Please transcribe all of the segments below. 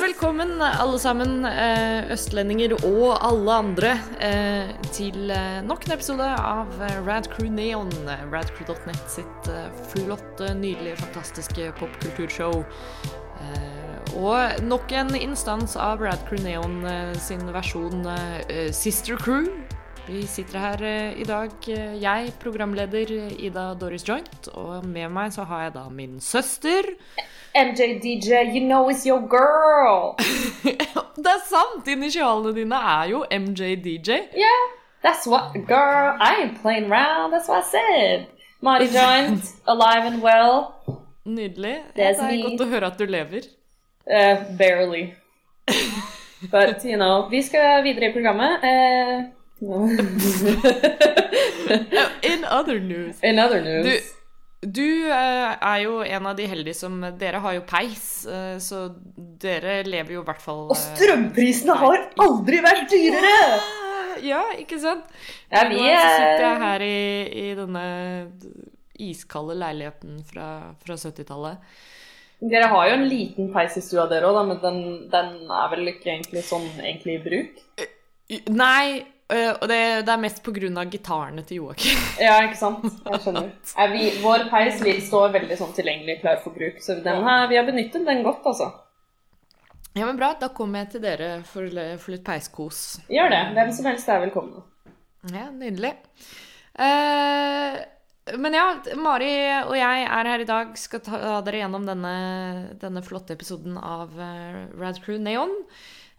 velkommen alle sammen, eh, østlendinger og alle andre, eh, til eh, nok en episode av Radcrew Neon. Radcrew.net sitt flotte, nydelige, fantastiske popkulturshow. Og nok en instans av Radcrew Neon sin versjon Sister Crew. Vi sitter her eh, i dag, eh, jeg, programleder Ida Doris Joint, og med meg så har jeg da min søster. MJ DJ, you know it's your girl. Det er sant! Initialene dine er jo MJ DJ. Yeah, that's what, girl. I ain't playing around. That's what I said. Mari Joint, alive and well. Nydelig. Det er godt å høre at du lever. Uh, barely. But, you know, vi skal videre i programmet. Uh, In other news in other news. Du, du eh, er jo en av de heldige som Dere har jo peis, eh, så dere lever jo i hvert fall Og strømprisene har aldri vært dyrere! Ah, Ja, ikke sant? Ja, vi så er- sitter jeg her i, i denne iskalde leiligheten fra, fra 70-tallet. Dere har jo en liten peis i stua dere òg, men den, den er vel ikke egentlig sånn egentlig i bruk? Nei, eh, og det, det er mest av gitarene til Joakim. Ja, ikke sant? Jeg skjønner. Er vi, vår peis står veldig sånn tilgjengelig, klar for bruk, så den her, vi har benyttet den godt, altså. Ja, men bra. Da kommer jeg til dere for, for litt peiskos. Gjør det. Hvem som helst er velkommen. Ja, nydelig. Uh, men ja, Mari og jeg er her i dag, skal ta dere gjennom denne, denne flotte episoden av uh, Radcrew Neon.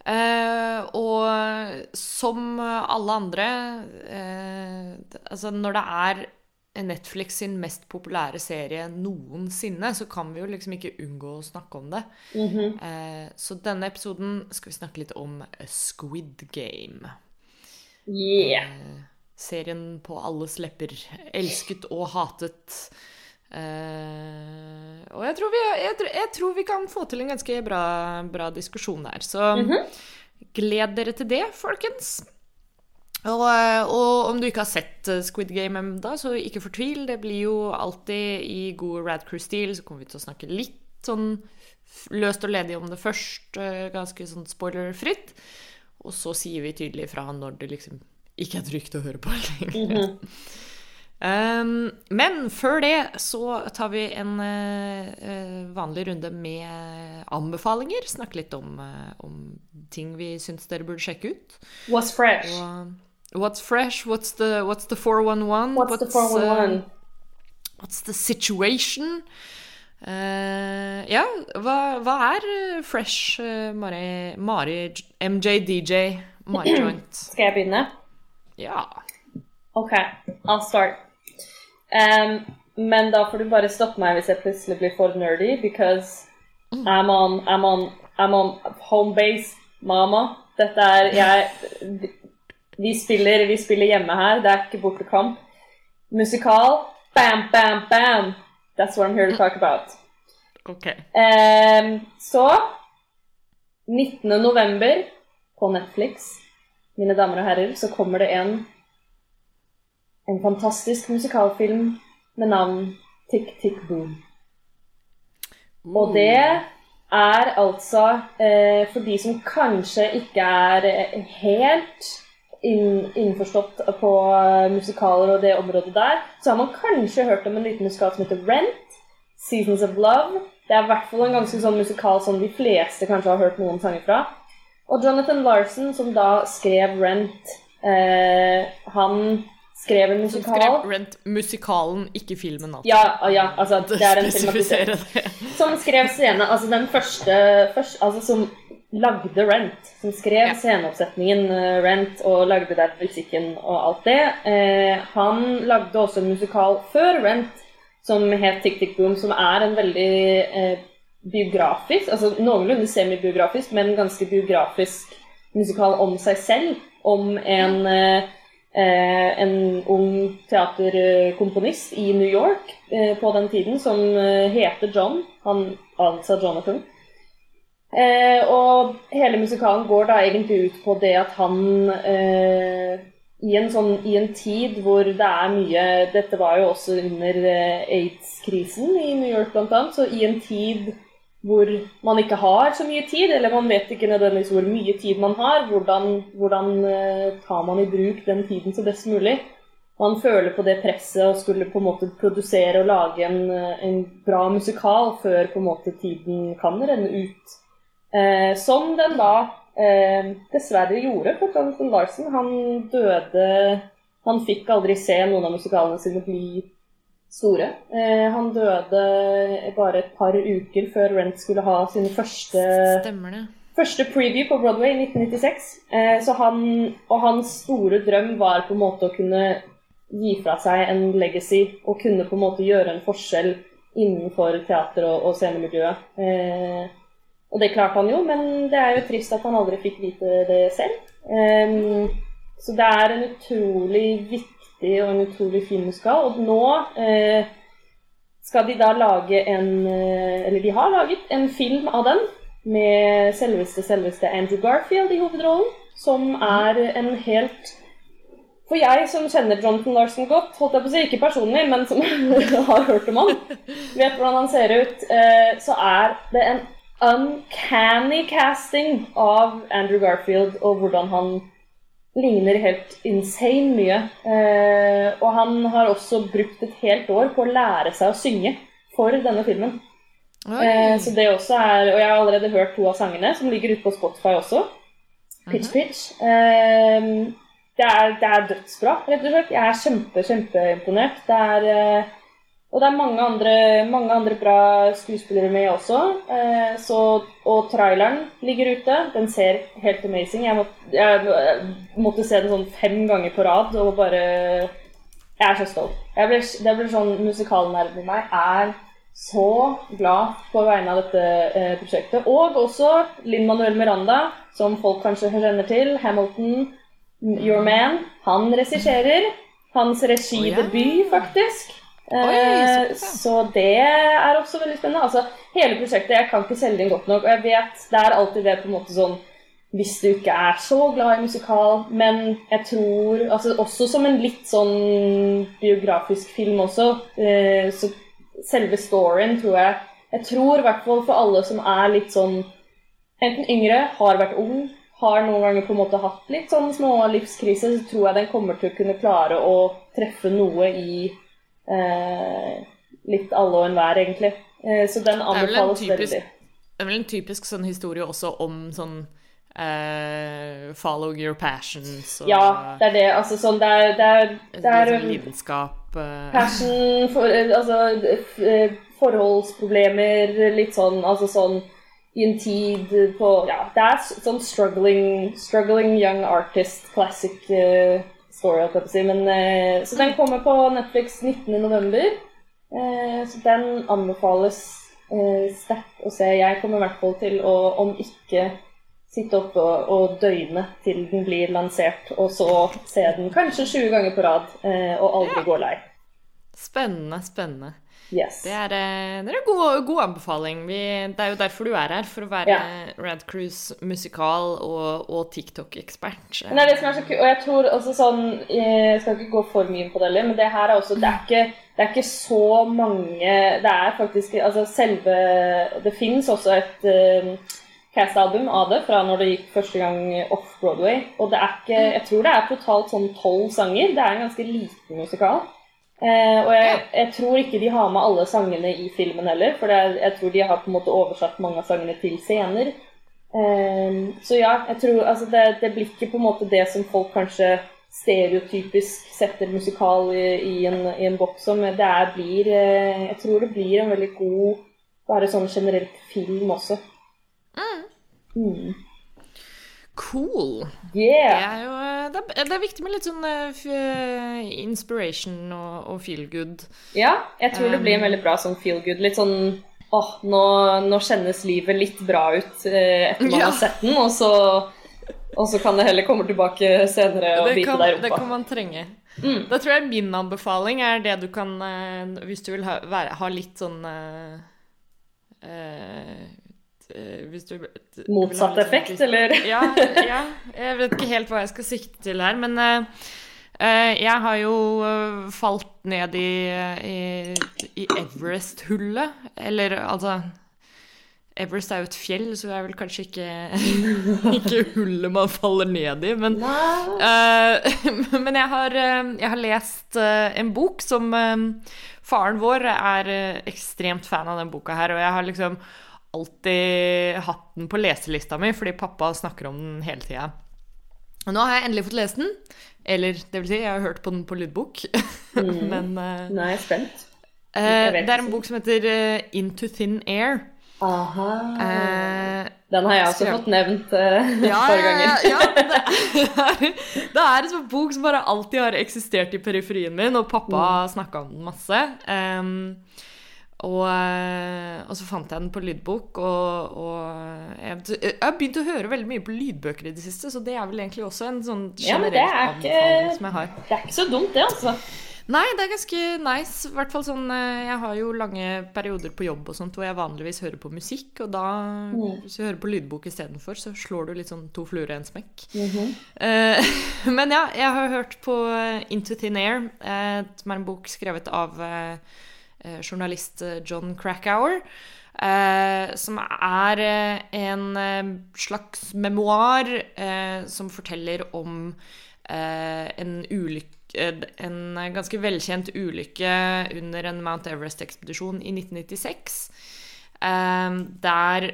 Eh, og som alle andre uh, Altså, når det er Netflix sin mest populære serie noensinne, så kan vi jo liksom ikke unngå å snakke om det. Eh, så denne episoden skal vi snakke litt om Squid Game. Yeah. Serien på alles lepper. Elsket og hatet. Eh, og jeg tror, vi, jeg, jeg tror vi kan få til en ganske bra, bra diskusjon der. Så gled dere til det, folkens. Og, eh, og om du ikke har sett eh, Squid Game ennå, så ikke fortvil. Det blir jo alltid i god Rad Crew-stil, så kommer vi til å snakke litt sånn løst og ledig om det først, ganske sånn spoilerfritt. Og så sier vi tydelig fra når det liksom ikke er trygt å høre på lenger. Um, men før det så tar vi en eh, eh, vanlig runde med anbefalinger. Snakke litt om, eh, om ting vi syns dere burde sjekke ut. What's fresh? Og, what's fresh? What's the, what's the 411? What's the uh, 411? what's the situation? Uh, ja, hva, hva er fresh, uh, Mari, Mari MJ DJ, Mari Joint? Skal jeg begynne? Ja. Ok, I'll start. Um, men da får du bare stoppe meg hvis jeg plutselig blir for nerdy, because I'm on, I'm on, I'm on home base, mama. Dette er jeg Vi spiller, vi spiller hjemme her, det er ikke bortekamp. Musikal. Bam, bam, bam. That's what I'm here to talk about. Okay. Um, så 19. november på Netflix, mine damer og herrer, så kommer det en en fantastisk musikalfilm med navn Tick Tick Boom. Og det er altså eh, for de som kanskje ikke er eh, helt inn, innforstått på eh, musikaler og det området der, så har man kanskje hørt om en liten musikal som heter Rent. Seasons of Love. Det er i hvert fall en ganske sånn musikal som de fleste kanskje har hørt noen sanger fra. Og Jonathan Larson, som da skrev Rent, eh, han skrev en Som musikal. skrev Rent musikalen, ikke filmen. Altså. Ja, ah, ja, altså det er en filmatisering. Som skrev scene, altså den første, første, altså som lagde Rent. Som skrev Ja. sceneoppsetningen eh, Rent og lagde der musikken og alt det. Eh, han lagde også en musikal før Rent som het Tick Tick Boom, som er en veldig eh, biografisk, altså noenlunde semibiografisk, men ganske biografisk musikal om seg selv. Om en eh, en ung teaterkomponist i New York eh, på den tiden som eh, heter John. Han altså Jonathan. Eh, og hele musikalen går da egentlig ut på det at han eh, i, en sånn, I en tid hvor det er mye Dette var jo også under eh, aids-krisen i New York blant annet. Så i en tid hvor man ikke har så mye tid, eller man vet ikke nødvendigvis hvor mye tid man har. Hvordan, hvordan eh, tar man i bruk den tiden så best mulig? Man føler på det presset å skulle på en måte produsere og lage en, eh, en bra musikal før på en måte tiden kan renne ut. Eh, som den da eh, dessverre gjorde for Jonathan Larsen. Han døde Han fikk aldri se noen av musikalene sine bli store. Eh, han døde bare et par uker før Rent skulle ha sin første. Første preview på Broadway i 1996. Eh, så han, og hans store drøm var på en måte å kunne gi fra seg en legacy og kunne på en måte gjøre en forskjell innenfor teater- og, og scenemiljøet. Eh, og det klarte han jo, men det er jo trist at han aldri fikk vite det selv. Eh, så det er en utrolig viktig og en utrolig fin musikal. Og nå eh, skal de da lage en eh, Eller de har laget en film av den med selveste, selveste Andrew Garfield i hovedrollen, som er en helt for jeg som kjenner Jonathan Larson godt, holdt jeg på å si, ikke personlig, men som har hørt om han, vet hvordan han ser ut, eh, så er det en uncanny casting av Andrew Garfield og hvordan han ligner helt insane mye. Eh, og han har også brukt et helt år på å lære seg å synge for denne filmen. Eh, så det også er Og jeg har allerede hørt to av sangene, som ligger ute på Spotify også. Pitch Pitch. Eh, det er, det er, dødsbra, rett og slett. Jeg er kjempe, kjempeimponert. Det er og det er mange andre, mange andre, bra skuespillere med også. Eh, så, og traileren ligger ute. Den ser helt amazing Jeg, må, jeg, måtte se den sånn fem ganger på rad og bare Jeg er så stolt. Jeg ble, det blir sånn musikalnerden i meg er så glad på vegne av dette eh, prosjektet. Og også Linn Manuel Miranda, som folk kanskje kjenner til. Hamilton, Your Man. Han regisserer. Hans regidebut, faktisk. Oi, Eh, så det er også veldig spennende. Altså, hele prosjektet, Jeg kan ikke selge inn godt nok. Og jeg vet det er alltid det på en måte sånn Hvis du ikke er så glad i musikal, men jeg tror altså Også som en litt sånn biografisk film også. Eh, så selve storyen tror jeg Jeg tror i hvert fall for alle som er litt sånn Enten yngre, har vært ung, har noen ganger på en måte hatt litt sånn små livskriser, så tror jeg den kommer til å kunne klare å treffe noe i litt alle og enhver, egentlig. Eh, så den anbefales veldig. Det er vel en typisk sånn historie også om sånn uh, Follow your passions og Ja, det er det. Altså sånn Det er, det er, det er sånn Lidenskap uh, Passion, for, altså forholdsproblemer, litt sånn Altså sånn i en tid på Ja, det er sånn struggling, struggling young artist, classic uh, story, jeg. Men, eh, så den kommer på Netflix 19.11. Eh, så den anbefales eh, sterkt å se. Jeg kommer i hvert fall til å, om ikke sitte oppe og, og døgne til den blir lansert, og så se den kanskje 20 ganger på rad, eh, og aldri ja. gå lei. Spennende, spennende. Yes. Det er, eh, det er en god, god anbefaling. Vi, det er jo derfor du er her, for å være ja. Rad Cruise musikal og, og TikTok-ekspert. Det er det som er så kult. Og jeg tror også sånn Jeg skal ikke gå for mye på det heller, men det her er også Det er ikke, det er ikke så mange Det er faktisk Altså selve Det fins også et uh, cast-album av det fra når det gikk første gang off-Broadway. Og det er ikke Jeg tror det er totalt sånn tolv sanger. Det er en ganske liten musikal. Eh, og jeg, jeg, tror ikke de har med alle sangene i filmen heller, for er, jeg tror de har på en måte oversatt mange av sangene til scener. Eh, så ja, jeg tror altså det, det, blir ikke på en måte det som folk kanskje stereotypisk setter musikal i, i, en, i en, boks som. Det er, blir eh, Jeg tror det blir en veldig god bare sånn generelt film også. Mm. Cool. Yeah. Det, er jo, det, er, det er viktig med litt sånn uh, inspiration og, og, feel good. Ja, jeg tror det blir en um, veldig bra sånn feel good. Litt sånn åh, nå, nå kjennes livet litt bra ut uh, etter man ja. har sett den, og så, og så, kan det heller komme tilbake senere og bite deg i rumpa. Det kan man trenge. Mm. Da tror jeg min anbefaling er det du kan uh, Hvis du vil ha, være, ha litt sånn Eh, hvis du Motsatt effekt, eller? ja, ja, Jeg vet ikke helt hva jeg skal sikte til her, men uh, jeg har jo falt ned i, i, i Everest-hullet. Eller altså Everest er jo et fjell, så det er vel kanskje ikke, ikke hullet man faller ned i. Men, uh, men jeg, har, eh, jeg, har, lest en bok som Faren vår er ekstremt fan av den boka her, og jeg har liksom alltid hatt den på leselista mi fordi pappa snakker om den hele tida. Og nå har jeg endelig fått lest den. Eller det vil si, jeg har hørt på den på lydbok. mm. men Nå er jeg spent. Uh, det er en bok som heter Into Thin Air. Aha. Den har jeg også skrev... fått nevnt uh, et ja, par ganger. ja, det er, det er en sånn bok som bare alltid har eksistert i periferien min, og pappa mm. snakka om den masse. Um, og, eh, og, så fant jeg den på lydbok, og, og jeg, jeg, har begynt å høre veldig mye på lydbøker i det siste, så det er vel egentlig også en sånn generell ja, anbefaling som jeg har. Det er ikke så dumt, det, altså. Nei, det er ganske nice. I hvert fall sånn eh, Jeg har jo lange perioder på jobb og sånt hvor jeg vanligvis hører på musikk, og da mm. Hvis du hører på lydbok istedenfor, så slår du litt sånn to fluer i en smekk. Mm -hmm. uh, men ja, jeg har hørt på Into Thin Air, uh, som er en bok skrevet av uh, journalist John Krakauer. som er en slags memoar som forteller om en ulykke en ganske velkjent ulykke under en Mount Everest-ekspedisjon i 1996. Ehm, der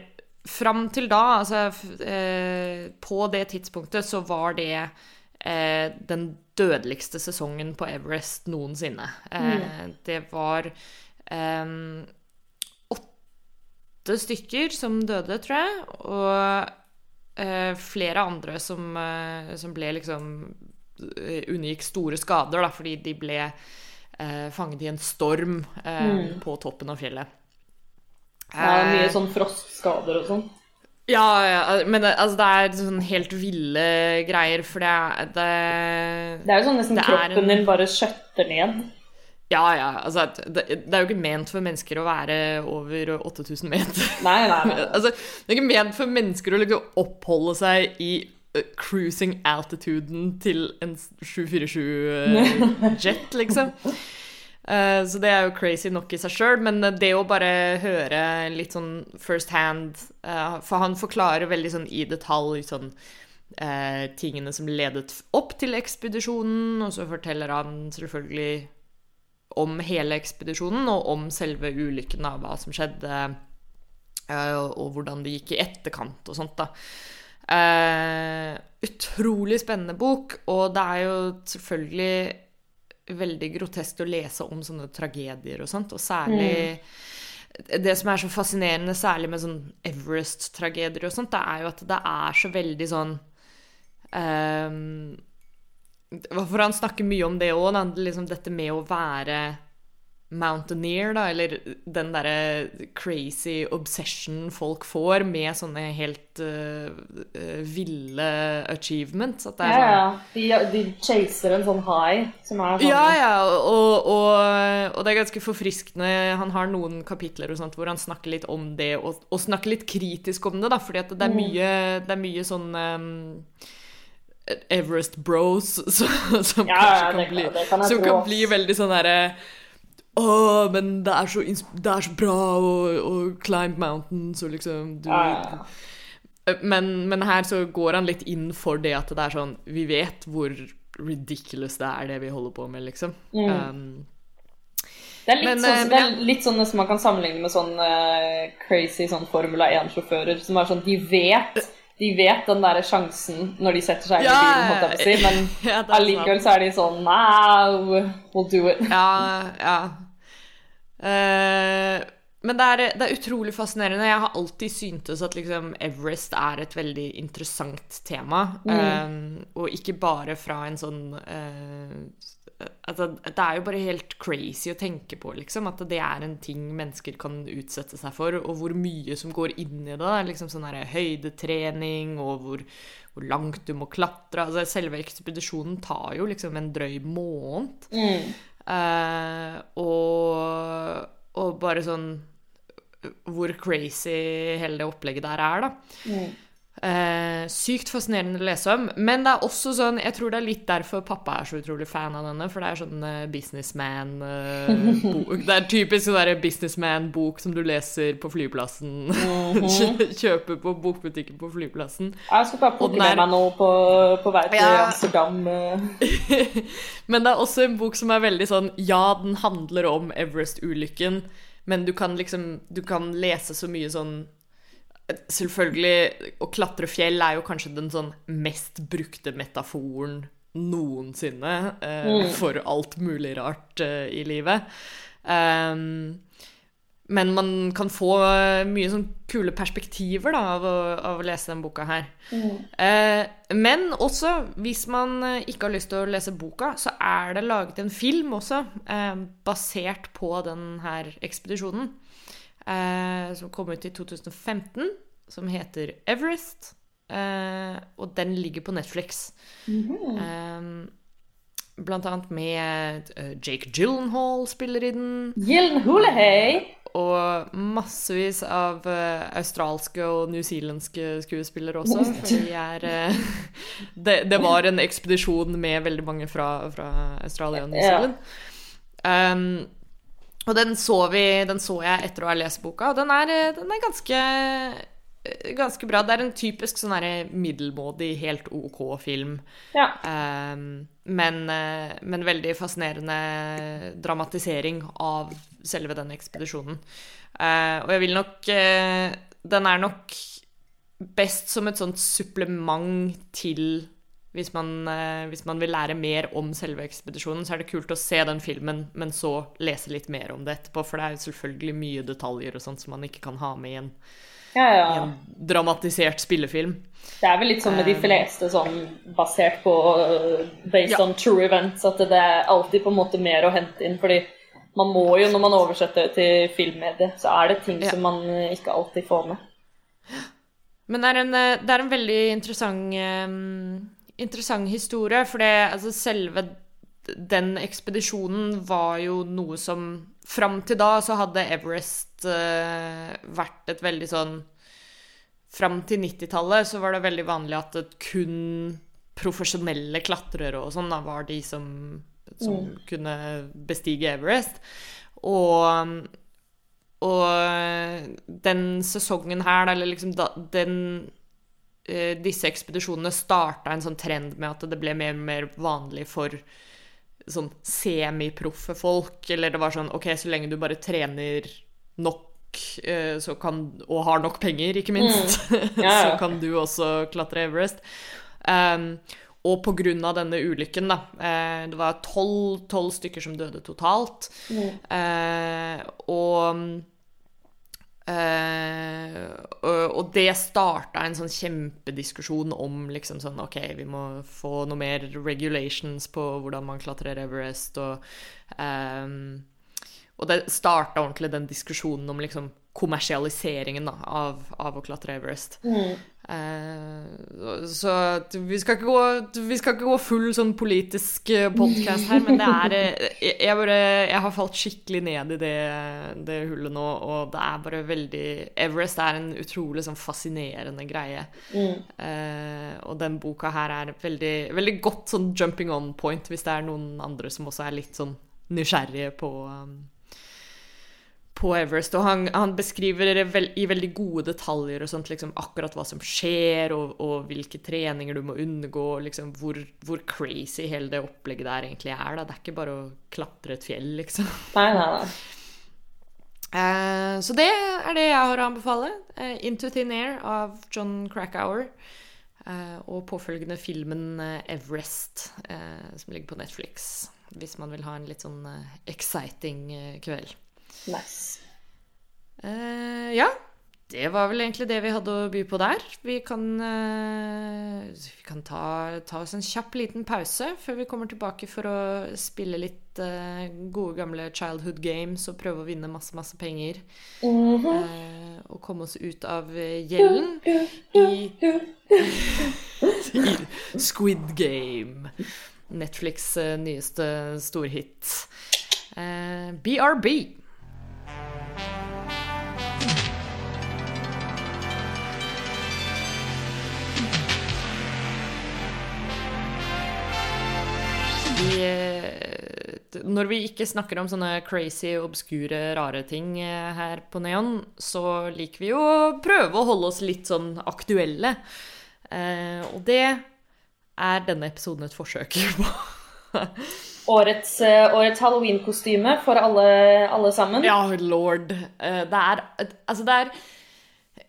fram til da, altså eh, På det tidspunktet så var det eh, den dødeligste sesongen på Everest noensinne. Eh, mm. Det var um, åtte stykker som døde, tror jeg, og flere andre som, som ble liksom unngikk store skader da, fordi de ble uh, fanget i en storm mm. på toppen av fjellet. Ja, mye sånn frostskader og sånn. Ja, ja, men det, altså, det er sånn helt ville greier, for det er Det, det er jo sånn nesten kroppen en, din bare skjøtter ned. Ja, ja. Altså, det, det, er jo ikke ment for mennesker å være over 8000 meter. Nei, nei, nei. altså, det er ikke ment for mennesker å liksom oppholde seg i cruising altituden til en 747-jet, eh, liksom. Uh, så det er jo crazy nok i seg sjøl, men det å bare høre litt sånn first hand uh, For han forklarer veldig sånn i detalj sånn uh, tingene som ledet opp til ekspedisjonen, og så forteller han selvfølgelig om hele ekspedisjonen og om selve ulykken, av hva som skjedde, og hvordan det gikk i etterkant og sånt, da. Uh, utrolig spennende bok, og det er jo selvfølgelig veldig grotesk å lese om sånne tragedier og sånt, og særlig mm. Det som er så fascinerende, særlig med sånn Everest-tragedier og sånt, det er jo at det er så veldig sånn um, For han snakker mye om det òg, liksom dette med å være mountaineer, da, eller den derre crazy obsession folk får med sånne helt uh, ville achievements. At det er ja, sånn, ja. De, de, chaser en sånn high som er sånn Ja, ja, og, og, og, det er ganske forfriskende. Han har noen kapitler og sånt hvor han snakker litt om det, og, og snakker litt kritisk om det, da, fordi at det er mm. mye, det er mye sånn um, Everest Bros som, som ja, kanskje kan, bli, kan som kan bli veldig sånn derre å, men det er så, det er så bra å, å climb mountains og liksom du, ja, ja. men, men, her så går han litt inn for det at det er sånn Vi vet hvor ridiculous det er, det vi holder på med, liksom. Mm. Um, det er, litt, men, sånn, eh, det er litt sånn som man kan sammenligne med sånn uh, crazy sånn Formula 1-sjåfører som er sånn De vet de vet den der sjansen når de setter seg ja, i bilen, holdt jeg på å si, men ja, allikevel så er de sånn Now, we'll do it. Ja, ja. Uh, men det er, det er, utrolig fascinerende. Jeg har alltid syntes at liksom Everest er et veldig interessant tema. Mm. Um, og ikke bare fra en sånn uh, altså, Det er jo bare helt crazy å tenke på, liksom. At det er en ting mennesker kan utsette seg for. Og hvor mye som går inn i det. Liksom sånn her høydetrening, og hvor, hvor, langt du må klatre. Altså, selve ekspedisjonen tar jo liksom en drøy måned. Mm. Uh, og, og, bare sånn Hvor crazy hele det opplegget der er, da. Mm. Eh, sykt fascinerende å lese om. Men det er også sånn Jeg tror det er litt derfor pappa er så utrolig fan av denne. For det er sånn eh, businessman-bok. det er typisk sånn businessman-bok som du leser på flyplassen. Kjø- Kjøper på bokbutikken på flyplassen. Jeg skal bare plukke med meg noe på, på vei til Ja. Amsterdam. eh. Men det er også en bok som er veldig sånn Ja, den handler om Everest-ulykken, men du kan liksom Du kan lese så mye sånn Selvfølgelig, å klatre fjell er jo kanskje den sånn mest brukte metaforen noensinne eh, for alt mulig rart eh, i livet. Um, men man kan få eh, mye sånn kule perspektiver da, av, å, av å lese den boka her. Eh, men også, hvis man eh, ikke har lyst til å lese boka, så er det laget en film også, eh, basert på den her ekspedisjonen, eh, som kom ut i 2015, som heter Everest. Eh, og den ligger på Netflix. Eh, blant annet med eh, Jake Gyllenhaal spiller i den. Gyllenhaal, hei! Og massevis av eh, australske og newzealandske skuespillere også. For de er eh, det, det var en ekspedisjon med veldig mange fra, fra Australia og New Ja. Um, og den så, vi, den så jeg etter å ha lest boka, og den er, eh, den er ganske, eh, ganske bra. Det er en typisk sånn middelmådig, helt OK film. Ja. Um, men, eh, men veldig fascinerende dramatisering av selve den ekspedisjonen. Uh, og jeg vil nok uh, Den er nok best som et sånt supplement til hvis man, eh, hvis man vil lære mer om selve ekspedisjonen, så er det kult å se den filmen, men så lese litt mer om det etterpå. For det er selvfølgelig mye detaljer og sånt som man ikke kan ha med i en, Ja, i en dramatisert spillefilm. Det er vel litt sånn med de fleste sånn basert på uh, based Ja. on true events, at det er alltid på en måte mer å hente inn. Fordi man må jo, når man oversetter til filmmediet, så er det ting Ja. som man ikke alltid får med. Men det er en, eh, det er en veldig interessant, eh, interessant historie, for det, altså selve den ekspedisjonen var jo noe som Fram til da så hadde Everest uh, vært et veldig sånn Fram til 90-tallet så var det veldig vanlig at det kun profesjonelle klatrere og sånn da var de som, som kunne bestige Everest. Og og den sesongen her, eller liksom da, den Disse ekspedisjonene starta en sånn trend med at det ble mer og mer vanlig for sånn semiproffe folk. Eller det var sånn OK, så lenge du bare trener nok eh, så kan, og har nok penger, ikke minst, mm. ja. så kan du også klatre Everest. Um, og av denne ulykken, da. Eh, det var tolv stykker som døde totalt. Eh, og eh, og, det starta en sånn kjempediskusjon om liksom sånn OK, vi må få noe mer regulations på hvordan man klatrer Everest, og um, og det starta ordentlig den diskusjonen om liksom kommersialiseringen da, av, av å klatre Everest. Eh, så vi skal, gå, vi skal ikke gå full sånn politisk podkast her, men det er eh, jeg, jeg bare Jeg har falt skikkelig ned i det, det hullet nå, og det er bare veldig Everest er en utrolig sånn fascinerende greie. Eh, og den boka her er veldig, veldig godt sånn jumping on point, hvis det er noen andre som også er litt sånn nysgjerrige på um, på Everest, og han, han beskriver det vel, i veldig gode detaljer og sånt, liksom akkurat hva som skjer, og, og hvilke treninger du må og liksom hvor, hvor crazy hele det opplegget der egentlig er. Da. Det er ikke bare å klatre et fjell, liksom. Nei, nei, nei. Eh, så det er det jeg har å anbefale. Eh, 'Into Thin Air' av John Krakauer. Eh, og påfølgende filmen eh, 'Everest', eh, som ligger på Netflix. Hvis man vil ha en litt sånn eh, exciting kveld. Nice. Uh, ja, det var vel egentlig det vi hadde å by på der. Vi kan, uh, vi kan ta, ta oss en kjapp liten pause før vi kommer tilbake for å spille litt uh, gode, gamle childhood games og prøve å vinne masse, masse penger. Eh, og komme oss ut av gjelden i, i Squid Game. Netflix' nyeste storhit. Eh, BRB. når vi ikke snakker om sånne crazy, obskure, rare ting eh, her på Neon, så liker vi jo å prøve å holde oss litt sånn aktuelle. Eh, og det er denne episoden et forsøk på. Årets, eh, årets halloween-kostyme for alle, alle sammen. ja, lord. Eh, det er Altså, det er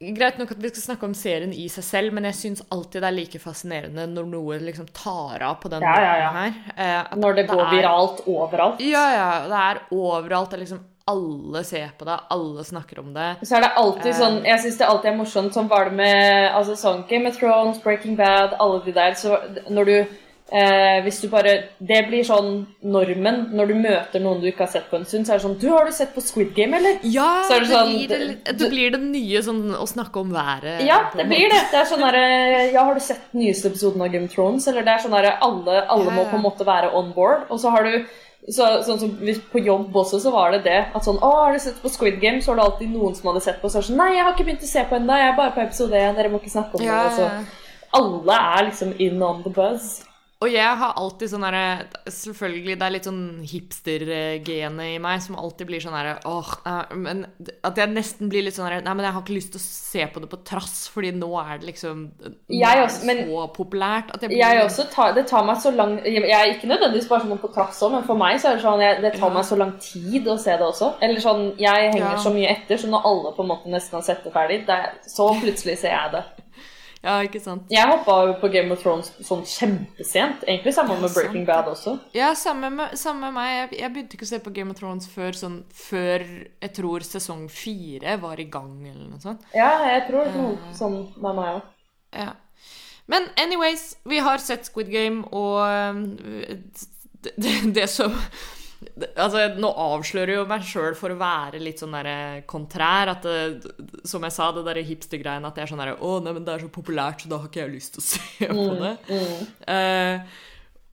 Greit nok at vi skal snakke om serien i seg selv, men jeg syns alltid det er like fascinerende når noe liksom tar av på den Ja, ja, ja. her. Eh, Når det går er- viralt overalt. Ja, ja. Det er overalt. Det er liksom alle ser på det, alle snakker om det. Så er det alltid sånn Jeg syns det alltid er morsomt. Sånn var det med altså, sånn med Thrones, Breaking Bad, alle de der. Så når du eh, Hvis du bare Det blir sånn normen når du møter noen du ikke har sett på en stund. Så er det sånn Du, har du sett på Squid Game, eller? Ja, Så det det, sånn- blir det, det blir det nye sånn å snakke om været. Ja, det blir det. Det er sånn derre Ja, har du sett den nyeste episoden av Game of Thrones? Eller det er sånn derre alle, alle må på en måte være on board. Og så har du så, sånn som På jobb også så var det det. At sånn Å, har du sett på Squid Game? Så var det alltid noen som hadde sett på. Så det sånn Nei, jeg har ikke begynt å se på ennå. Jeg er bare på episode 1. Dere må ikke snakke om Ja, det. Så alle er liksom in on the buzz. Og jeg har alltid sånn derre Selvfølgelig, det er litt sånn hipster-genet i meg som alltid blir sånn derre Åh, nei, men At jeg nesten blir litt sånn derre Nei, men jeg har ikke lyst til å se på det på trass, fordi nå er det liksom er det også, men- så populært at jeg blir Jeg også tar, Det tar meg så lang Jeg er ikke nødvendigvis bare sånn på trass òg, men for meg så er det sånn jeg, det tar meg så lang tid å se det også. Eller sånn Jeg henger Ja. så mye etter, så når alle på en måte nesten har sett det ferdig, det er, så plutselig ser jeg det. Ja, ikke sant? Jeg hoppa jo på Game of Thrones sånn kjempesent. Egentlig sammen med Breaking sant. Bad også. Ja, samme med, samme med meg. Jeg, jeg begynte ikke å se på Game of Thrones før sånn Før jeg tror sesong fire var i gang, eller noe sånt. Ja, jeg tror noe sånn med meg òg. Ja. Men anyways, vi har sett Squid Game, og um, det, det, det som Altså, nå avslører jeg jo meg sjøl for å være litt sånn der kontrær. At det, som jeg sa, det derre hipster-greiene at jeg er sånn derre Å, nei, men det er så populært, så da har ikke jeg lyst til å se på det. Eh,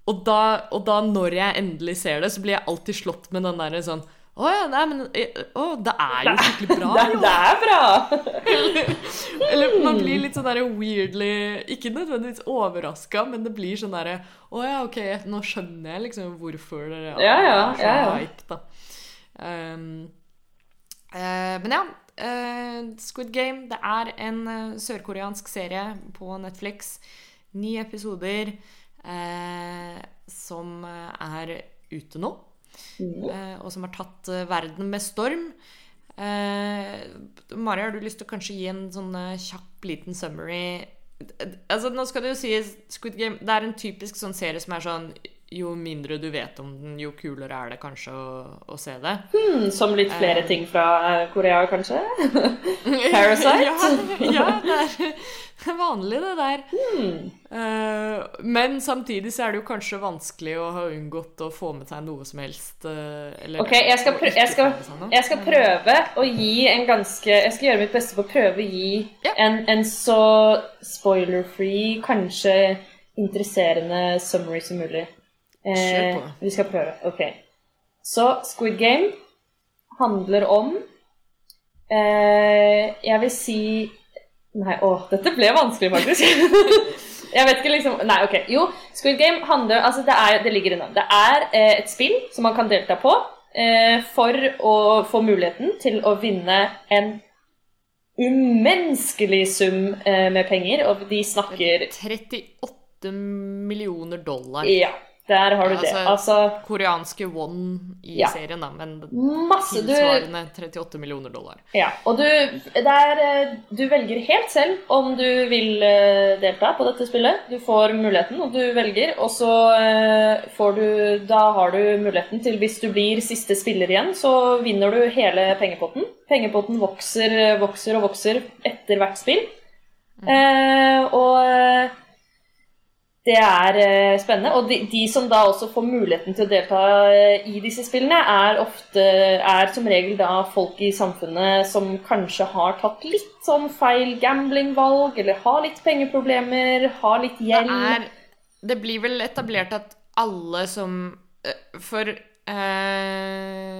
og, da, og da, når jeg endelig ser det, så blir jeg alltid slått med den derre sånn Å ja, nei, men eh, Å, det er jo skikkelig bra, Det, jo. det er bra! Eller man blir litt sånn der weirdly Ikke nødvendigvis overraska, men det blir sånn derre Å ja, ok, nå skjønner jeg liksom hvorfor dere Ja, ja, er så ja, ja. hype, da. Um, uh, men ja. Uh, Squid Game det er en uh, sørkoreansk serie på Netflix. Ni episoder som er ute nå. Eh, og som har tatt eh, verden med storm. Eh, Mari, har du lyst til å kanskje gi en sånn eh, kjapp liten summary? Altså, nå skal det jo sies Squid Game det er en typisk sånn serie som er sånn Jo mindre du vet om den, jo kulere er det kanskje å, å se det. Hmm, som litt flere ting fra eh, Korea, kanskje? Parasite? ja, ja, det er, vanlig, det der. Eh, men samtidig så er det jo kanskje vanskelig å ha unngått å få med seg noe som helst. eh, eller, Ok, jeg skal, å prø jeg, skal, jeg skal prøve å gi en ganske Jeg skal gjøre mitt beste på å prøve å gi Ja. en, en så spoiler-free, kanskje interesserende summary som mulig. Eh, vi skal prøve. Ok. Så Squid Game handler om eh, Jeg vil si Nei, å, dette ble vanskelig, faktisk. jeg vet ikke liksom Nei, ok. Jo, Squid Game handler Altså, det, er, det ligger i navnet. Det er eh, et spill som man kan delta på eh, for å få muligheten til å vinne en umenneskelig sum eh, med penger, og de snakker 38 millioner dollar. Ja, der har du det. Altså, Altså Koreanske won i Ja. serien, da, men masse du tilsvarende 38 millioner dollar. Ja, og du, det er, eh, du velger helt selv om du vil eh, delta på dette spillet. Du får muligheten, og du velger, og så eh, får du Da har du muligheten til, hvis du blir siste spiller igjen, så vinner du hele pengepotten. Pengepotten vokser, vokser og vokser etter hvert spill. Eh, og det er eh, spennende. Og de, de som da også får muligheten til å delta eh, i disse spillene, er ofte er som regel da folk i samfunnet som kanskje har tatt litt sånn feil gamblingvalg, eller har litt pengeproblemer, har litt Det gjeld. er Det blir vel etablert at alle som eh, For eh,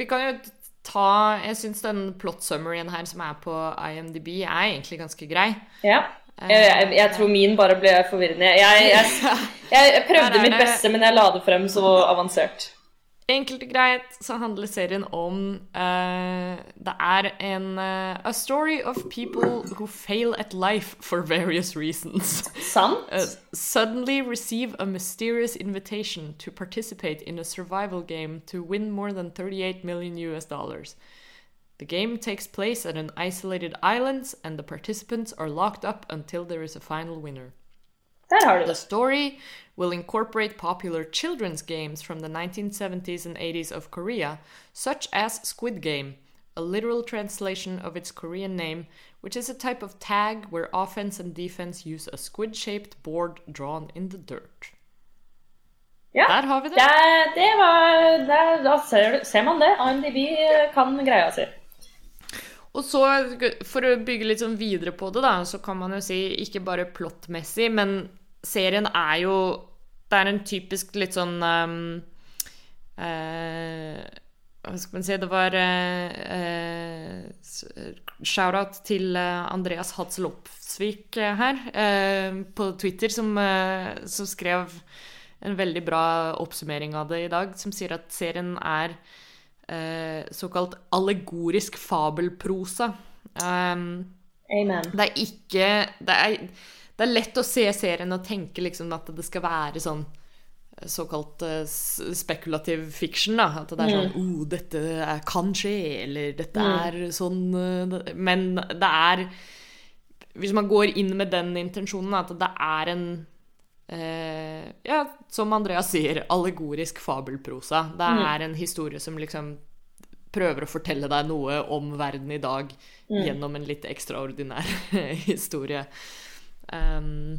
Vi kan jo ta Jeg syns den plot summaryen her som er på IMDb, er egentlig ganske grei. Ja. Jeg, jeg, jeg tror min bare ble forvirrende. Jeg, jeg, prøvde mitt beste, men jeg la det frem så avansert. Enkelt og greit så handler serien om uh, Det er en uh, A story of people who fail at life for various reasons. Sant? Uh, suddenly receive a mysterious invitation to participate in a survival game to win more than 38 million US dollars. The game takes place at an isolated island, and the participants are locked up until there is a final winner. Der har du The story will incorporate popular children's games from the 1970s and 80s of Korea, such as Squid Game, a literal translation of its Korean name, which is a type of tag where offense and defense use a squid shaped board drawn in the dirt. Ja. Der har vi det. Det, det var det, Da ser, ser man det. IMDb kan greia si. Og så, for å bygge litt sånn videre på det, da, så kan man jo si ikke bare plottmessig, men serien er jo Det er en typisk litt sånn um, uh, Hva skal man si Det var uh, shout-out til Andreas Hadsel Opsvik eh, her på Twitter, som, som skrev en veldig bra oppsummering av det i dag, som sier at serien er såkalt allegorisk fabelprosa. Um, Amen. det er ikke det er, det er lett å se serien og tenke liksom at det skal være sånn såkalt uh, spekulativ fiction. da, At det er sånn oh, dette er, kan skje, eller dette er sånn uh, Men det er Hvis man går inn med den intensjonen, at det er en eh, Ja, som Andreas sier, allegorisk fabelprosa. Det er en historie som liksom prøver å fortelle deg noe om verden i dag gjennom en litt ekstraordinær historie. Um,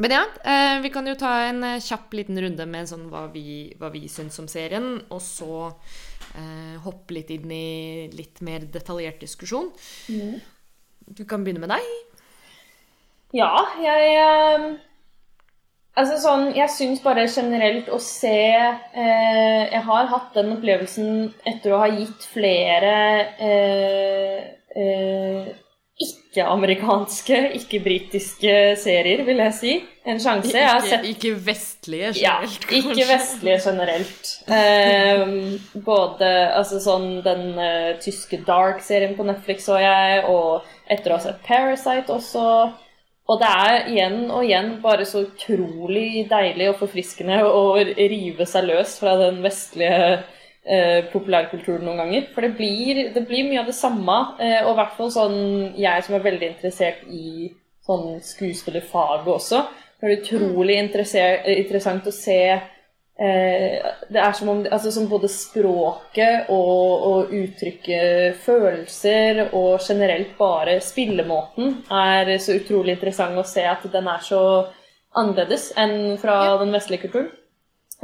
men ja, eh, vi kan jo ta en eh, kjapp liten runde med sånn hva vi, hva vi syns om serien, og så eh, hoppe litt inn i litt mer detaljert diskusjon. Du kan begynne med deg. Ja, jeg eh, Altså sånn, jeg syns bare generelt å se eh, Jeg har hatt den opplevelsen etter å ha gitt flere eh, eh, ikke-amerikanske, ikke-britiske serier, vil jeg si, en sjanse. Jeg har Ikke, sett ikke vestlige ja, generelt, Ikke vestlige generelt. Ehm, både altså sånn den eh, tyske Dark-serien på Netflix så jeg, og etter å ha sett Parasite også. Og det er igjen og igjen bare så utrolig deilig og forfriskende å rive seg løs fra den vestlige eh, populærkulturen noen ganger. For det blir, det blir mye av det samme. Eh, og i hvert fall sånn jeg som er veldig interessert i sånn skuespillerfaget også. Det er utrolig interessant å se Det er som om altså, som både språket og, og uttrykket følelser og generelt bare spillemåten er så utrolig interessant å se at den er så annerledes enn fra Ja. den vestlige kulturen.